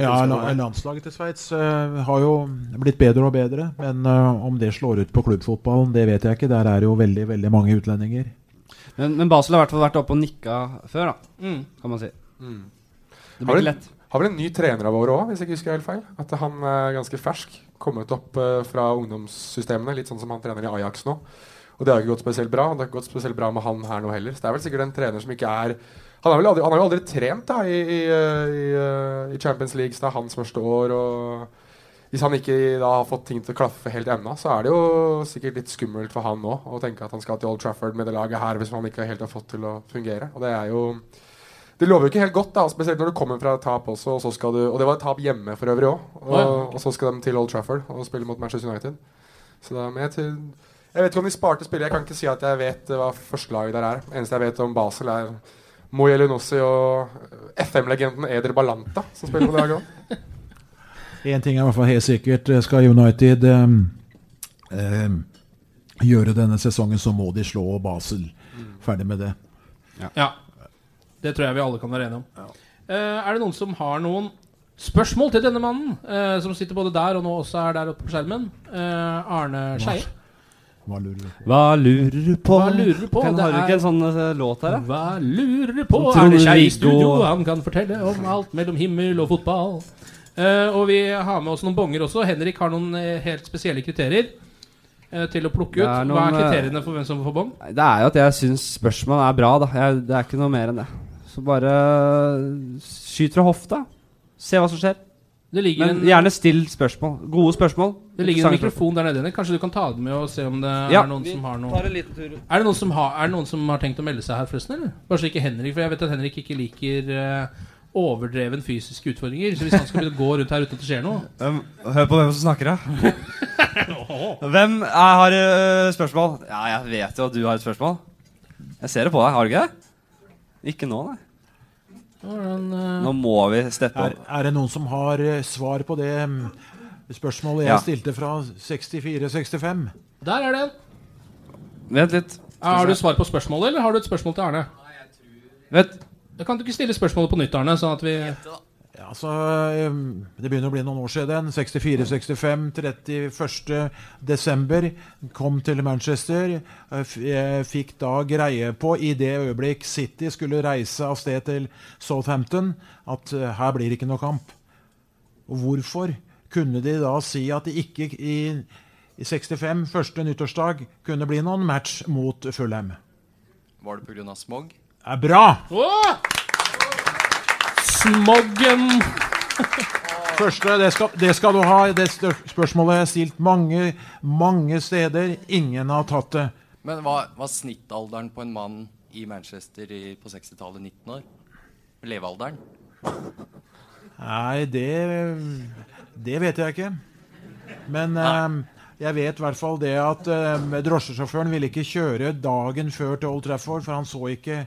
Ja. Landslaget til Sveits uh, har jo blitt bedre og bedre. Men uh, om det slår ut på klubbfotballen, det vet jeg ikke. Der er det jo veldig veldig mange utlendinger. Men, men Basel har i hvert fall vært oppe og nikka før, da. Mm. Kan man si. Mm. Det blir ikke lett. Har vel en ny trener av året òg, hvis jeg ikke husker helt feil. At han er ganske fersk. Kommet opp uh, fra ungdomssystemene, litt sånn som han trener i Ajax nå. Og det har ikke gått spesielt bra. og Det har ikke gått spesielt bra med han her nå heller. Så det er vel sikkert en trener som ikke er Han har, vel aldri, han har jo aldri trent da i, i, eh, i, i Champions League, så det er hans første år. Og hvis han ikke da har fått ting til å klaffe helt ennå, så er det jo sikkert litt skummelt for han nå å tenke at han skal til Old Trafford med det laget her hvis han ikke helt har fått til å fungere. Og det er jo det lover jo ikke helt godt, da, spesielt når du kommer fra et tap også. Og, så skal du, og det var et tap hjemme for øvrig òg. Og, og så skal de til Old Trafford og spille mot Manchester United. Så da, jeg, til, jeg vet ikke om de sparte spillet. Jeg kan ikke si at jeg vet hva førstelaget der er. Eneste jeg vet om Basel, er Moye Lunossi og FM-legenden Eder Balanta, som spiller på det laget òg. Én *laughs* ting er i hvert fall helt sikkert. eh, Skal United eh, eh, gjøre denne sesongen, så må de slå Basel. Ferdig med det. Ja. Det tror jeg vi alle kan være enige om. Eh, er det noen som har noen spørsmål til denne mannen, eh, som sitter både der og nå også er der oppe på skjermen? Eh, Arne Skeie. Hva lurer du på? Hva lurer du på? Hva lurer du på? Kan, Det har du er- ikke en sånn uh, låt her, da? Hva lurer du på? Som det Skeie i studio, han kan fortelle om alt mellom himmel og fotball. Uh, og vi har med oss noen bonger også. Henrik har noen uh, helt spesielle kriterier til å plukke ut. er Hva er kriteriene for hvem som får bong? Det er jo at jeg syns spørsmål er bra, da. Jeg, det er ikke noe mer enn det. Så bare skyt fra hofta. Se hva som skjer. Det Men en- gjerne still spørsmål. Gode spørsmål. Det ligger en mikrofon der nede. Kanskje du kan ta den med og se om det Ja, er noen vi som har noe tar en liten tur. Er det noen som har, er det noen som har tenkt å melde seg her, forresten? eller? Bare så ikke Henrik, for jeg vet at Henrik ikke liker uh, overdreven fysiske utfordringer. Så hvis han skal begynne å gå rundt her uten at det skjer noe Hør på hvem som snakker, da. Hvem er, har uh, spørsmål? Ja, jeg vet jo at du har et spørsmål. Jeg ser det på deg. Har du ikke det? Ikke nå, nei. Eh, Nå må vi steppe Er, opp. er det noen som har eh, svar på det mm, spørsmålet jeg Ja. stilte fra 64-65? Der er det. Vent litt. Har du svar på spørsmålet, eller har du et spørsmål til Arne? Vet Da kan du ikke stille spørsmålet på nytt, Arne? Sånn at vi Ja, altså, um, Det begynner å bli noen år siden. 64-65, 31. desember. Kom til Manchester. eh, Jeg fikk da greie på, i det øyeblikk City skulle reise av sted til Southampton, at eh, her blir det ikke noe kamp. Og hvorfor kunne de da si at det ikke i, i 65, første nyttårsdag, kunne bli noen match mot Fulham? Var det pga. smog? Er bra! Åh! Smoggen Første, det skal, det skal du ha. Det spørsmålet er stilt mange, mange steder. Ingen har tatt det. Men hva var snittalderen på en mann i Manchester i, på 60-tallet? 19 år? Levealderen? Nei, det Det vet jeg ikke. Men eh, jeg vet i hvert fall det at eh, drosjesjåføren ville ikke kjøre dagen før til Old Trafford, for han så ikke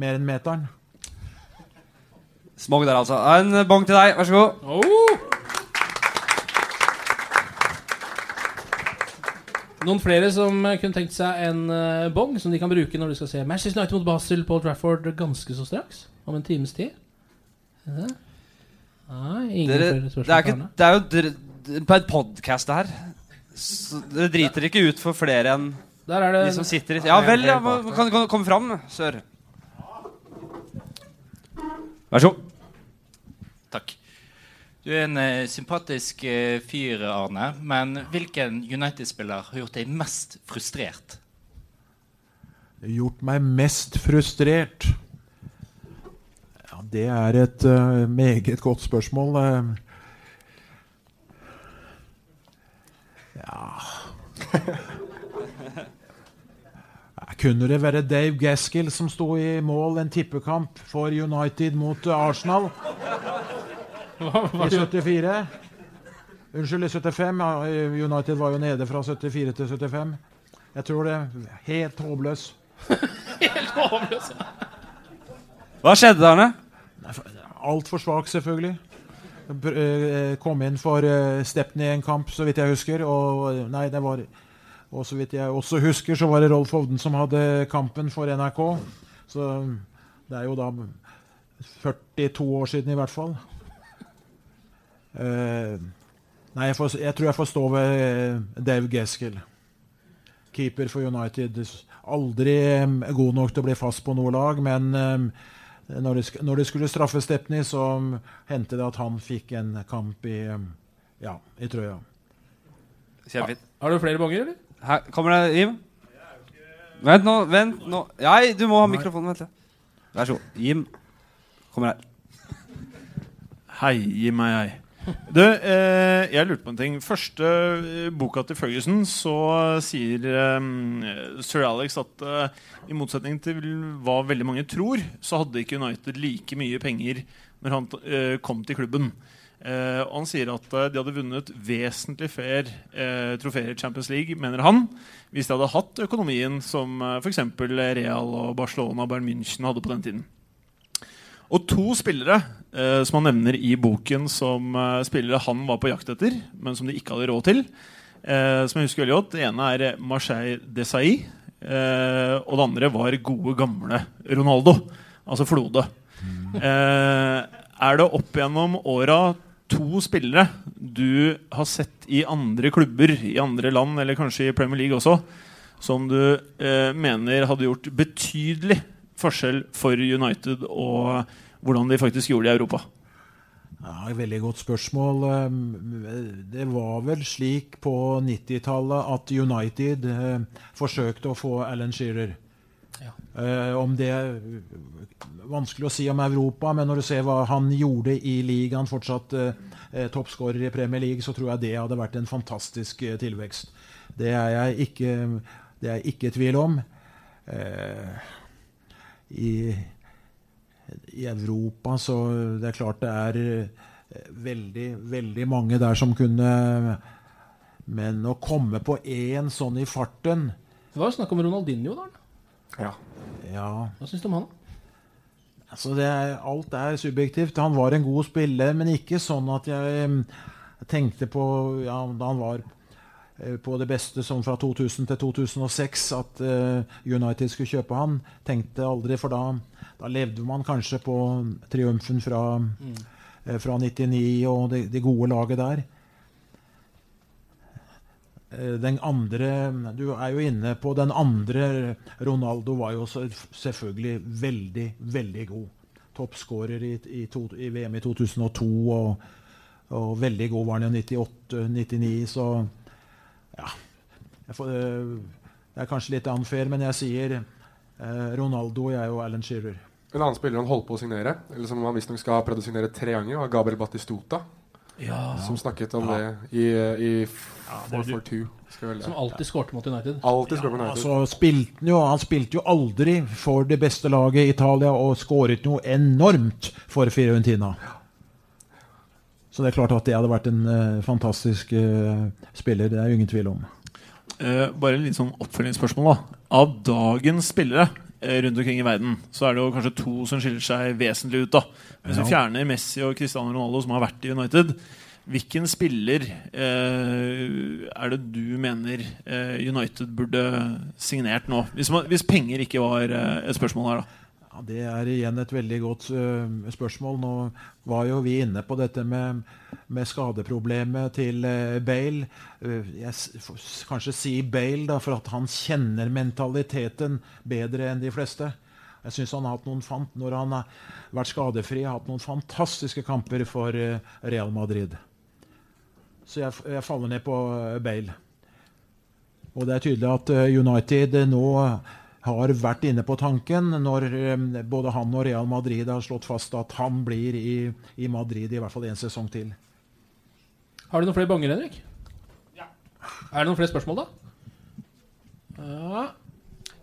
mer enn meteren. Smog der, altså. En bong til deg. Vær så god. Oh! Noen flere som kunne tenkt seg en eh, bong som de kan bruke når de skal se Manchester United mot Basel på Old Trafford ganske så straks? Om en times tid? Det? Nei, ingen Dere, flere det, er ikke, det er jo på en podkast, det her. Så dere driter ikke ut for flere enn Der er det de som sitter i Ja vel, ja. kan du komme fram, sør? Vær så god. Takk. Du er en eh, sympatisk eh, fyr, Arne. Men hvilken United-spiller har gjort deg mest frustrert? Gjort meg mest frustrert? Det er et uh, meget godt spørsmål. eh. ja *laughs* Kunne det være Dave Gaskill som sto i mål en tippekamp for United mot Arsenal i 74? Unnskyld, i 75. United var jo nede fra 74 til 75. Jeg tror det. Helt håpløs. *laughs* Helt håpløs. Hva skjedde, Arne? Altfor svak, selvfølgelig. Eh, Kom inn for eh, Stepney en kamp, så vidt jeg husker. Og nei, det var Og så vidt jeg også husker, så var det Rolf Hovden som hadde kampen for NRK. Så det er jo da 42 år siden, i hvert fall. Eh, nei, jeg, får, jeg tror jeg får stå ved eh, Dave Geskel. Keeper for United. Aldri eh, god nok til å bli fast på noe lag, men eh, når det, når det skulle straffe Stepney, så hendte det at han fikk en kamp i, eh, ja, i trøya. Kjempefint. Har du flere bonger, eller? Her kommer det Jim. Vent nå. Vent nå. Nei, du må ha mikrofonen. Vent litt. Vær så god. Jim kommer her. Hei, Jim er hei. Du, eh, jeg lurte på en ting. Første eh, boka til Ferguson så sier eh, sir Alex at eh, i motsetning til hva veldig mange tror, så hadde ikke United like mye penger når han eh, kom til klubben. Eh, og han sier at de hadde vunnet vesentlig eh, trofeer i Champions League, mener han, hvis de hadde hatt økonomien som eh, f.eks. Real og Barcelona og Bayern München hadde på den tiden. Og to spillere eh, som han nevner i boken som eh, spillere han var på jakt etter, men som de ikke hadde råd til, eh, som jeg husker veldig godt. Det ene er eh, Marseille Desai, eh, og det andre var gode, gamle Ronaldo. Altså Flode. Eh, er det opp gjennom åra to spillere du har sett i andre klubber i andre land, eller kanskje i Premier League også, som du mener hadde gjort betydelig forskjell for United og hvordan de faktisk gjorde det i Europa? Ja, Veldig godt spørsmål. Um, Det var vel slik på 90-tallet at United eh, forsøkte å få Alan Shearer. Ja. om det er vanskelig å si om Europa, men når du ser hva han gjorde i ligaen, fortsatt uh, toppskårer i Premier League, så tror jeg det hadde vært en fantastisk eh, tilvekst. Det er jeg ikke, det er jeg ikke i tvil om. Eh, i, I Europa så Det er klart det er eh, veldig, veldig mange der som kunne Men å komme på én sånn i farten Det var jo snakk om Ronaldinho, da. Ja. ja. Hva syns du om han? Altså det er, alt er subjektivt. Han var en god spiller, men ikke sånn at jeg tenkte på ja, da han var på det beste sånn fra 2000 til 2006 at eh, United skulle kjøpe han. Tenkte aldri, for da, da levde man kanskje på triumfen fra, eh, fra 99 og det, det gode laget der. Eh, Den andre Du er jo inne på den andre. Ronaldo var jo selvfølgelig veldig, veldig god. Toppskårer i, i, i VM i 2002, og, og veldig god var han i 98-99, så ja. Jeg får, eh, det er kanskje litt unfair, men jeg sier eh, Ronaldo, jeg og Alan Shearer. En annen spiller han holdt på å signere, eller som han visstnok skal ha prøvd å signere tre ganger, var Gabriel Battistuta. Ja. Som snakket om Ja. det i, i det er 442. skal vel det. Som alltid skårte mot United. Alltid skåret mot United. Altså, spilte han, jo, han spilte jo aldri for det beste laget i Italia og skåret noe enormt for Fiorentina. Så det er klart at det hadde vært en uh, fantastisk uh, spiller. Det er jo ingen tvil om. Uh, bare litt sånn oppfølgingsspørsmål. da Av dagens spillere rundt omkring i verden, så er det jo kanskje to som skiller seg vesentlig ut. da Hvis Ja. vi fjerner Messi og Cristiano Ronaldo, som har vært i United, hvilken spiller er det du mener United burde signert nå? Hvis, man, hvis penger ikke var et spørsmål her, da. Ja, Det er igjen et veldig godt uh, spørsmål. Nå var jo vi inne på dette med, med skadeproblemet til uh, Bale. Uh, jeg får kanskje si Bale, da, for at han kjenner mentaliteten bedre enn de fleste. Jeg synes han har hatt noen fant, Når han har vært skadefri, har hatt noen fantastiske kamper for Real Madrid. Så jeg, jeg faller ned på Bale. Og det er tydelig at United nå har vært inne på tanken når eh, både han og Real Madrid har slått fast at han blir i, i Madrid i hvert fall en sesong til. Har du noen flere banger, Henrik? Ja. Er det noen flere spørsmål, da? Ja.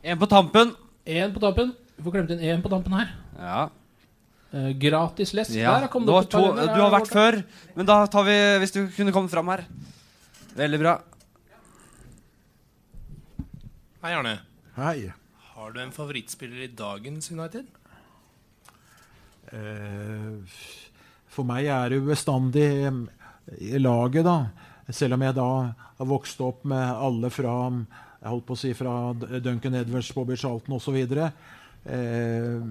En på tampen. En på tampen. Vi får klemt inn én på tampen her. Ja. uh, gratis lesk. Ja, Der kom du, det har opp et par to, du har vært før, men da tar vi Hvis du kunne kommet fram her. Veldig bra. Hei, Arne. Hei. Har du en favorittspiller i dagens United? Eh, For meg er det bestandig eh, laget, da. Selv om jeg da har vokst opp med alle fra jeg holdt på å si fra Duncan Edwards, Bobby Charlton osv. Eh,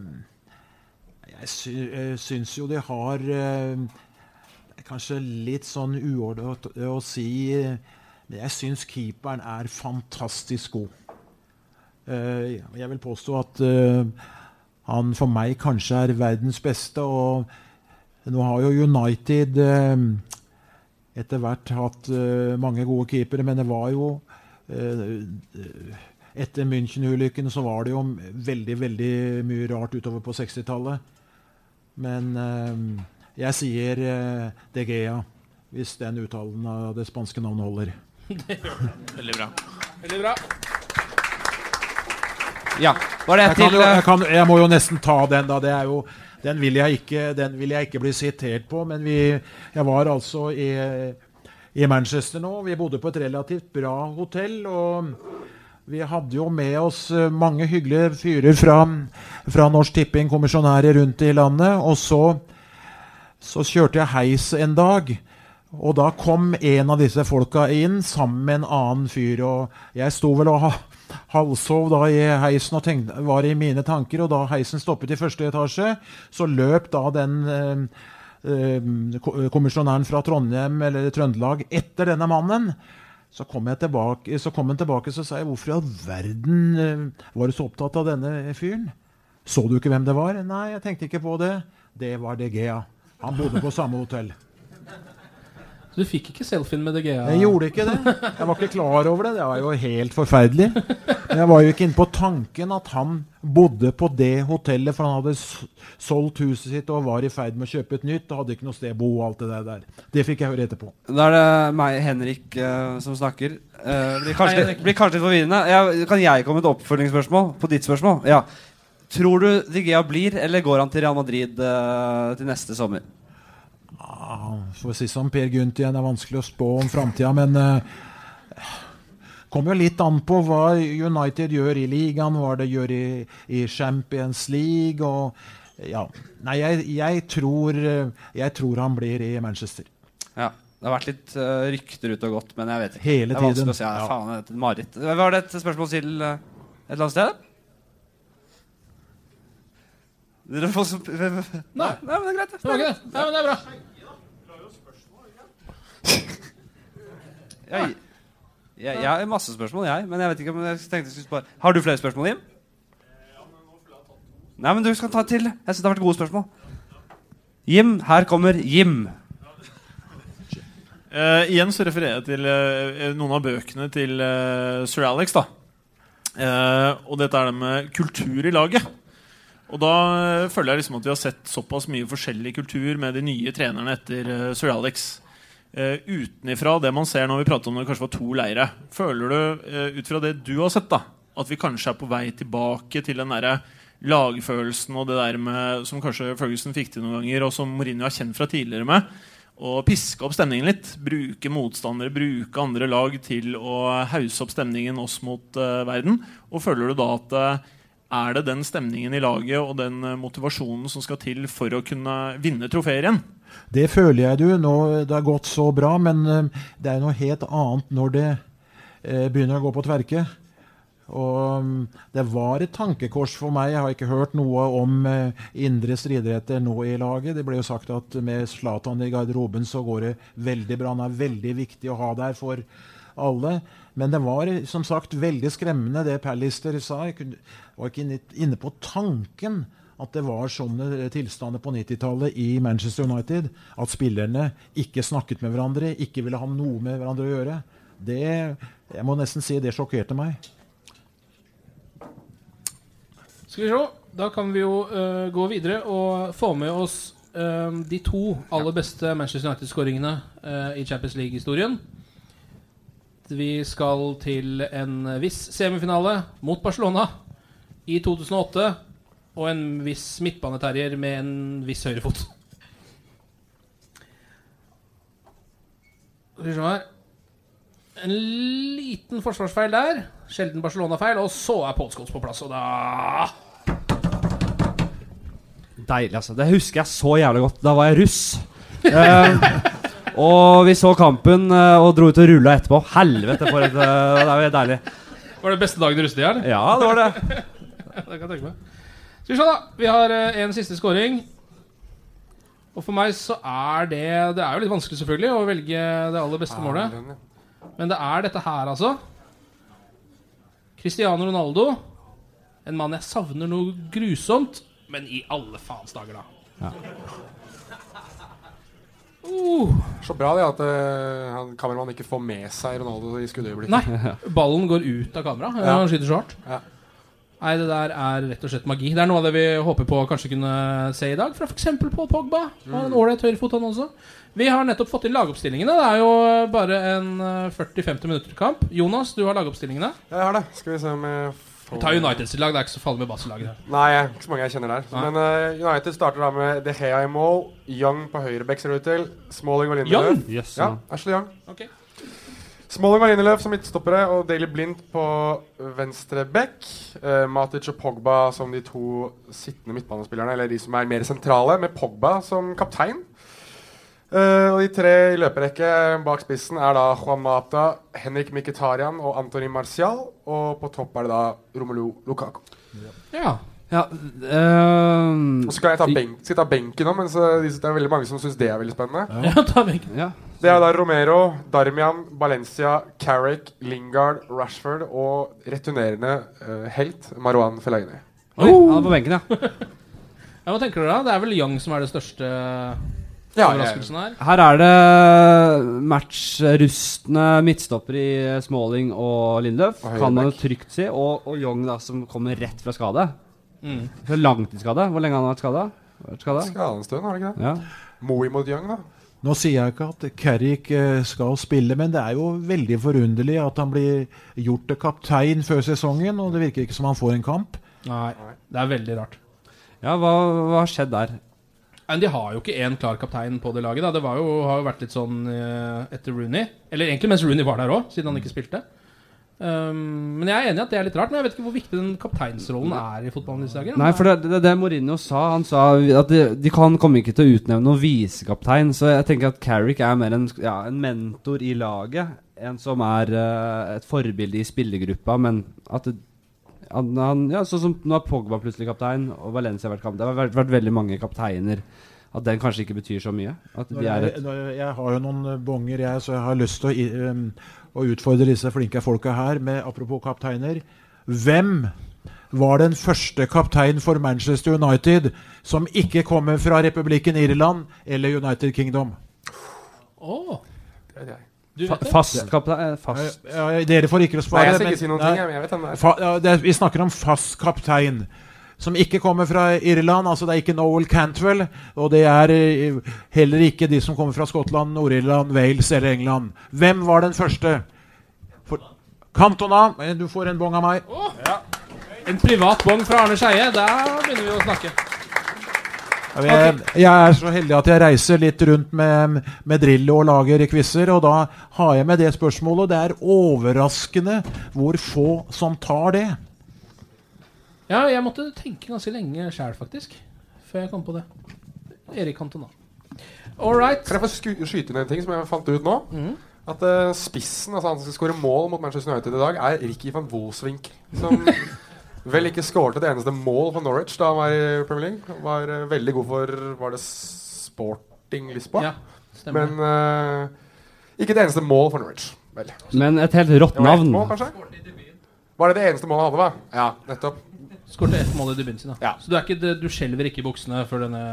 jeg sy jeg syns jo de har Kanskje litt sånn uordnet å si, men jeg syns keeperen er fantastisk god. Eh, jeg vil påstå at eh, han for meg kanskje er verdens beste. Og nå har jo United eh, etter hvert hatt mange gode keepere, men det var jo Etter München-ulykken så var det jo veldig, veldig mye rart utover på 60-tallet. Men jeg sier De Gea, hvis den uttalen av det spanske navnet holder. *laughs* Veldig bra. Veldig bra. Ja. Var det jeg, kan, jo- eh, jeg, kan, jeg må jo nesten ta den, da. Det er jo, den, vil jeg ikke, den vil jeg ikke bli sitert på. Men vi, jeg var altså i, i Manchester nå. Vi bodde på et relativt bra hotell. Og vi hadde jo med oss eh, mange hyggelige fyrer fra, fra Norsk Tipping, kommisjonærer rundt i landet. Og så, så kjørte jeg heis en dag. Og da kom en av disse folka inn sammen med en annen fyr. Og jeg sto vel og halvsov da i heisen og tenkte, var i mine tanker. Og da heisen stoppet i første etasje, så løp da den eh, eh, kommisjonæren fra Trondheim eller Trøndelag etter denne mannen. Så kom, jeg tilbake, så kom han tilbake og sa jeg, hvorfor i all verden eh, var du så opptatt av denne fyren? Så du ikke hvem det var? Nei, jeg tenkte ikke på det. Det var De Gea. Han bodde på samme hotell. Så du fikk ikke selfien med DGA? Jeg gjorde ikke det. Jeg var ikke klar over det. Det var jo helt forferdelig. Jeg var jo ikke inne på tanken at han bodde på det hotellet, for han hadde solgt huset sitt og var i ferd med å kjøpe et nytt. Og hadde ikke noe sted å bo og alt det der. der. Det fikk jeg høre etterpå. Da er det meg, Henrik, eh, som snakker. Eh, blir, kanskje Hei, litt, blir kanskje litt forvirrende. Jeg, kan jeg komme med et oppfølgingsspørsmål på ditt spørsmål? Ja. Tror du De blir, eller går han til Real Madrid eh, til neste sommer? Å si som Per Gynt igjen, det er vanskelig å spå om framtida, men uh, kommer jo litt an på hva United gjør i ligaen, hva det gjør i, i Champions League og Ja. Nei, jeg, jeg, tror, eh, jeg tror han blir i Manchester. Ja. Det har vært litt uh, rykter ut og gått, men jeg vet ikke. Hele det er vanskelig å si. Ja, Ja. Faen, det er et mareritt. Var det et spørsmål til et eller annet sted? Dere får så Nei. Nei, men det er greit. Det er, greit. Nei, men det er bra. Jeg, jeg, jeg har masse spørsmål, jeg. Men jeg vet ikke om jeg tenkte jeg skulle spare Har du flere spørsmål, Jim? Nei, men du skal ta til. Jeg synes det har vært gode spørsmål. Jim, her kommer Jim. Uh, igjen så refererer jeg til uh, noen av bøkene til uh, sir Alex. da Eh, Og dette er det med kultur i laget. Og da føler jeg liksom at vi har sett såpass mye forskjellig kultur med de nye trenerne etter sir Alex. Uh, Utenifra det man ser når vi prater om det kanskje var to leire, føler du uh, ut fra det du har sett, da at vi kanskje er på vei tilbake til den derre lagfølelsen og det der med som kanskje Ferguson fikk til noen ganger, og som Mourinho er kjent fra tidligere med? Å piske opp stemningen litt. Bruke motstandere, bruke andre lag til å hause opp stemningen oss mot uh, verden. Og føler du da at er det den stemningen i laget og den motivasjonen som skal til for å kunne vinne trofeer igjen? Det føler jeg du. Nå, det har gått så bra, men eh, det er noe helt annet når det eh, begynner å gå på tverke. Og mm, det var et tankekors for meg. Jeg har ikke hørt noe om eh, indre stridigheter nå i laget. Det ble jo sagt at med Zlatan i garderoben så går det veldig bra. Han er veldig viktig å ha der for alle. Men det var eh, som sagt veldig skremmende det Pallister sa. Jeg var ikke inne- på tanken at det var sånne tilstander på 90-tallet i Manchester United. At spillerne ikke snakket med hverandre, ikke ville ha noe med hverandre å gjøre. Det, jeg må nesten si det sjokkerte meg. Skal vi se. Da kan vi jo uh, gå videre og få med oss uh, de to aller beste Manchester United-skåringene uh, i Champions League-historien. Vi skal til en viss semifinale mot Barcelona i 2008. Og en viss midtbaneterrier med en viss høyrefot. Skal vi se her En liten forsvarsfeil der. Sjelden Barcelona-feil. Og så er Paul på plass, og da Deilig, altså. Det husker jeg så jævlig godt. Da var jeg russ. Eh, og vi så kampen eh, og dro ut og rulla etterpå. Helvete, for et eh, Det var deilig. Var det beste dagen i russetida, eller? Ja, det var det. *laughs* det kan jeg tenke meg. Skal vi se, da. Vi har eh, en siste scoring. Og for meg så er det Det er jo litt vanskelig, selvfølgelig, å velge det aller beste målet. Men det er dette her, altså. Cristiano Ronaldo. En mann jeg savner noe grusomt. Men i alle faens dager, da. Uh. Så bra det at uh, kameramannen ikke får med seg Ronaldo i skuddøyeblikket. Nei, ballen går ut av kamera. Ja. Han skyter så hardt. Ja. Nei, det der er rett og slett magi. Det er noe av det vi håper på å kanskje kunne se i dag. Fra f.eks. Paul Pogba. Han har en ålreit høyrefot, han også. Vi har nettopp fått inn lagoppstillingene. Det er jo bare en eh, 40-50 minutter kamp. Jonas, du har lagoppstillingene. Jeg har det. Skal vi se om jeg får Ta Uniteds lag. Det er ikke så farlig med Basel-laget her. Nei, ikke så mange jeg kjenner der. Nei. Men uh, United starter da med De Gea i mål. Young på høyreback ser det ut til. Smalling og Young? Yes, ja. Ashley Young. Ok. Smalling og Lindelöf som midtstoppere og Daily Blind på venstre back. Eh, Matic og Pogba som de to sittende midtbanespillerne, eller de som er mer sentrale, med Pogba som kaptein. Eh, og de tre i løperekke bak spissen er da Juan Mata, Henrik Mkhitaryan og Antony Martial. Og på topp er det da Romelu Lukaku. Ja. Ja, ehm, Og så kan jeg ta, benk, skal jeg ta benken nå, men så, det er veldig mange som syns det er veldig spennende. Ja, *laughs* ta benken. Ja. Det er da Romero, Darmian, Valencia, Carrick, Lingard, Rashford og returnerende uh, helt Marwan Fellaini. Oi, han er på benken, ja. *laughs* Ja, Hva tenker dere da? Det er vel Young som er det største Ja, overraskelsen her? Her er det matchrustne midtstopper i Smalling og Lindløf, Og kan man jo trygt si. Og, og Young, da, som kommer rett fra skade. Mm. Fra langtidsskade. Hvor lenge har han vært skada? Vært skada? Skada en stund, har det ikke det? Ja. Moe mot Young, da. Nå sier jeg ikke at Carrick eh, skal spille, men det er jo veldig forunderlig at han blir gjort til kaptein før sesongen, og det virker ikke som han får en kamp. Nei, det er veldig rart. Ja, hva, hva har skjedd der? Men de har jo ikke én klar kaptein på det laget. Da. Det var jo, har jo vært litt sånn eh, etter Rooney. Eller egentlig mens Rooney var der òg, siden han ikke spilte. Um, men jeg er enig i at det er litt rart. Men jeg vet ikke hvor viktig den kapteinsrollen er i fotballen disse dager. Nei, for det, det, det Mourinho sa Han sa at de, de kan komme ikke til å utnevne noen visekaptein. Så jeg tenker at Carrick er mer en, ja, en mentor i laget. En som er uh, et forbilde i spillergruppa, men at det, han, han, ja, Sånn som nå er Pogba plutselig kaptein, og Valencia har vært kaptein. Det har vært, vært veldig mange kapteiner. At den kanskje ikke betyr så mye. At de er jeg, et jeg, jeg har jo noen bonger, jeg, så jeg har lyst til å, um, å utfordre disse flinke folka her med apropos kapteiner. Hvem var den første kaptein for Manchester United som ikke kommer fra republikken Irland eller United Kingdom? Oh. Det er jeg. Fa fast kaptein Fast. Ja, ja, dere får ikke å Nei, svare. jeg skal ikke si noen ting, jeg, vet hvem er. Ja, det. Vi snakker om fast kaptein. Som ikke kommer fra Irland. altså Det er ikke Noel Cantwell. Og det er eh, heller ikke de som kommer fra Skottland, Nord-Irland, Wales eller England. Hvem var den første? For, Cantona, eh, du får en bong av meg. En privat bong fra Arne Skeie. Der begynner vi å snakke. Jeg, jeg er så heldig at jeg reiser litt rundt med, med Drillo og lager quizer, og da har jeg med det spørsmålet. Det er overraskende hvor få som tar det. Ja, jeg måtte tenke ganske lenge sjæl, faktisk. Før jeg kom på det. Erik Cantona. All right. Kan jeg få skyte inn en ting som jeg fant ut nå? Mm. At uh, spissen, altså han som skal skåre mål mot Manchester United i dag, er Ricky van Wolfswinkel. Som *laughs* vel ikke skåret et eneste mål for Norwich da han var i Premier League. Var uh, veldig god for Var det Sporting Lisboa? Ja. Men uh, ikke et eneste mål for Norwich. Vel. Men et helt rått navn. Mål. Var det det eneste målet han hadde, va? Ja, nettopp. Skårte ett mål i debuten sin. da Ja. Så du, er ikke, du skjelver ikke i buksene før denne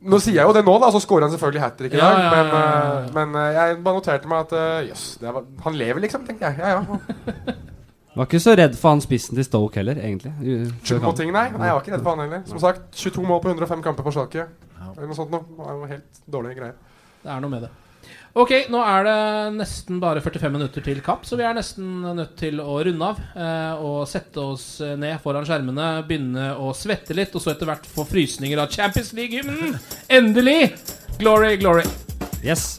Nå sier jeg jo det nå, da, så scorer han selvfølgelig hat trick i dag. ja, ja, Men, ja, ja. men eh, jeg bare noterte meg at eh, jøss, det var- han lever liksom, tenkte jeg. Ja, ja. *laughs* Var ikke så redd for han spissen til Stoke heller, egentlig. Ting, nei. nei. Jeg var ikke redd for han heller. Som sagt, 22 mål på 105 kamper på Schalke. Eller noe sånt noe. Det var jo helt dårlige greier. Det er noe med det. Ok, nå er det nesten bare 45 minutter til kapp, så vi er nesten nødt til å runde av. Eh, og sette oss ned foran skjermene, begynne å svette litt, og så etter hvert få frysninger av Champions League-hymnen. Endelig! Glory, glory. Yes.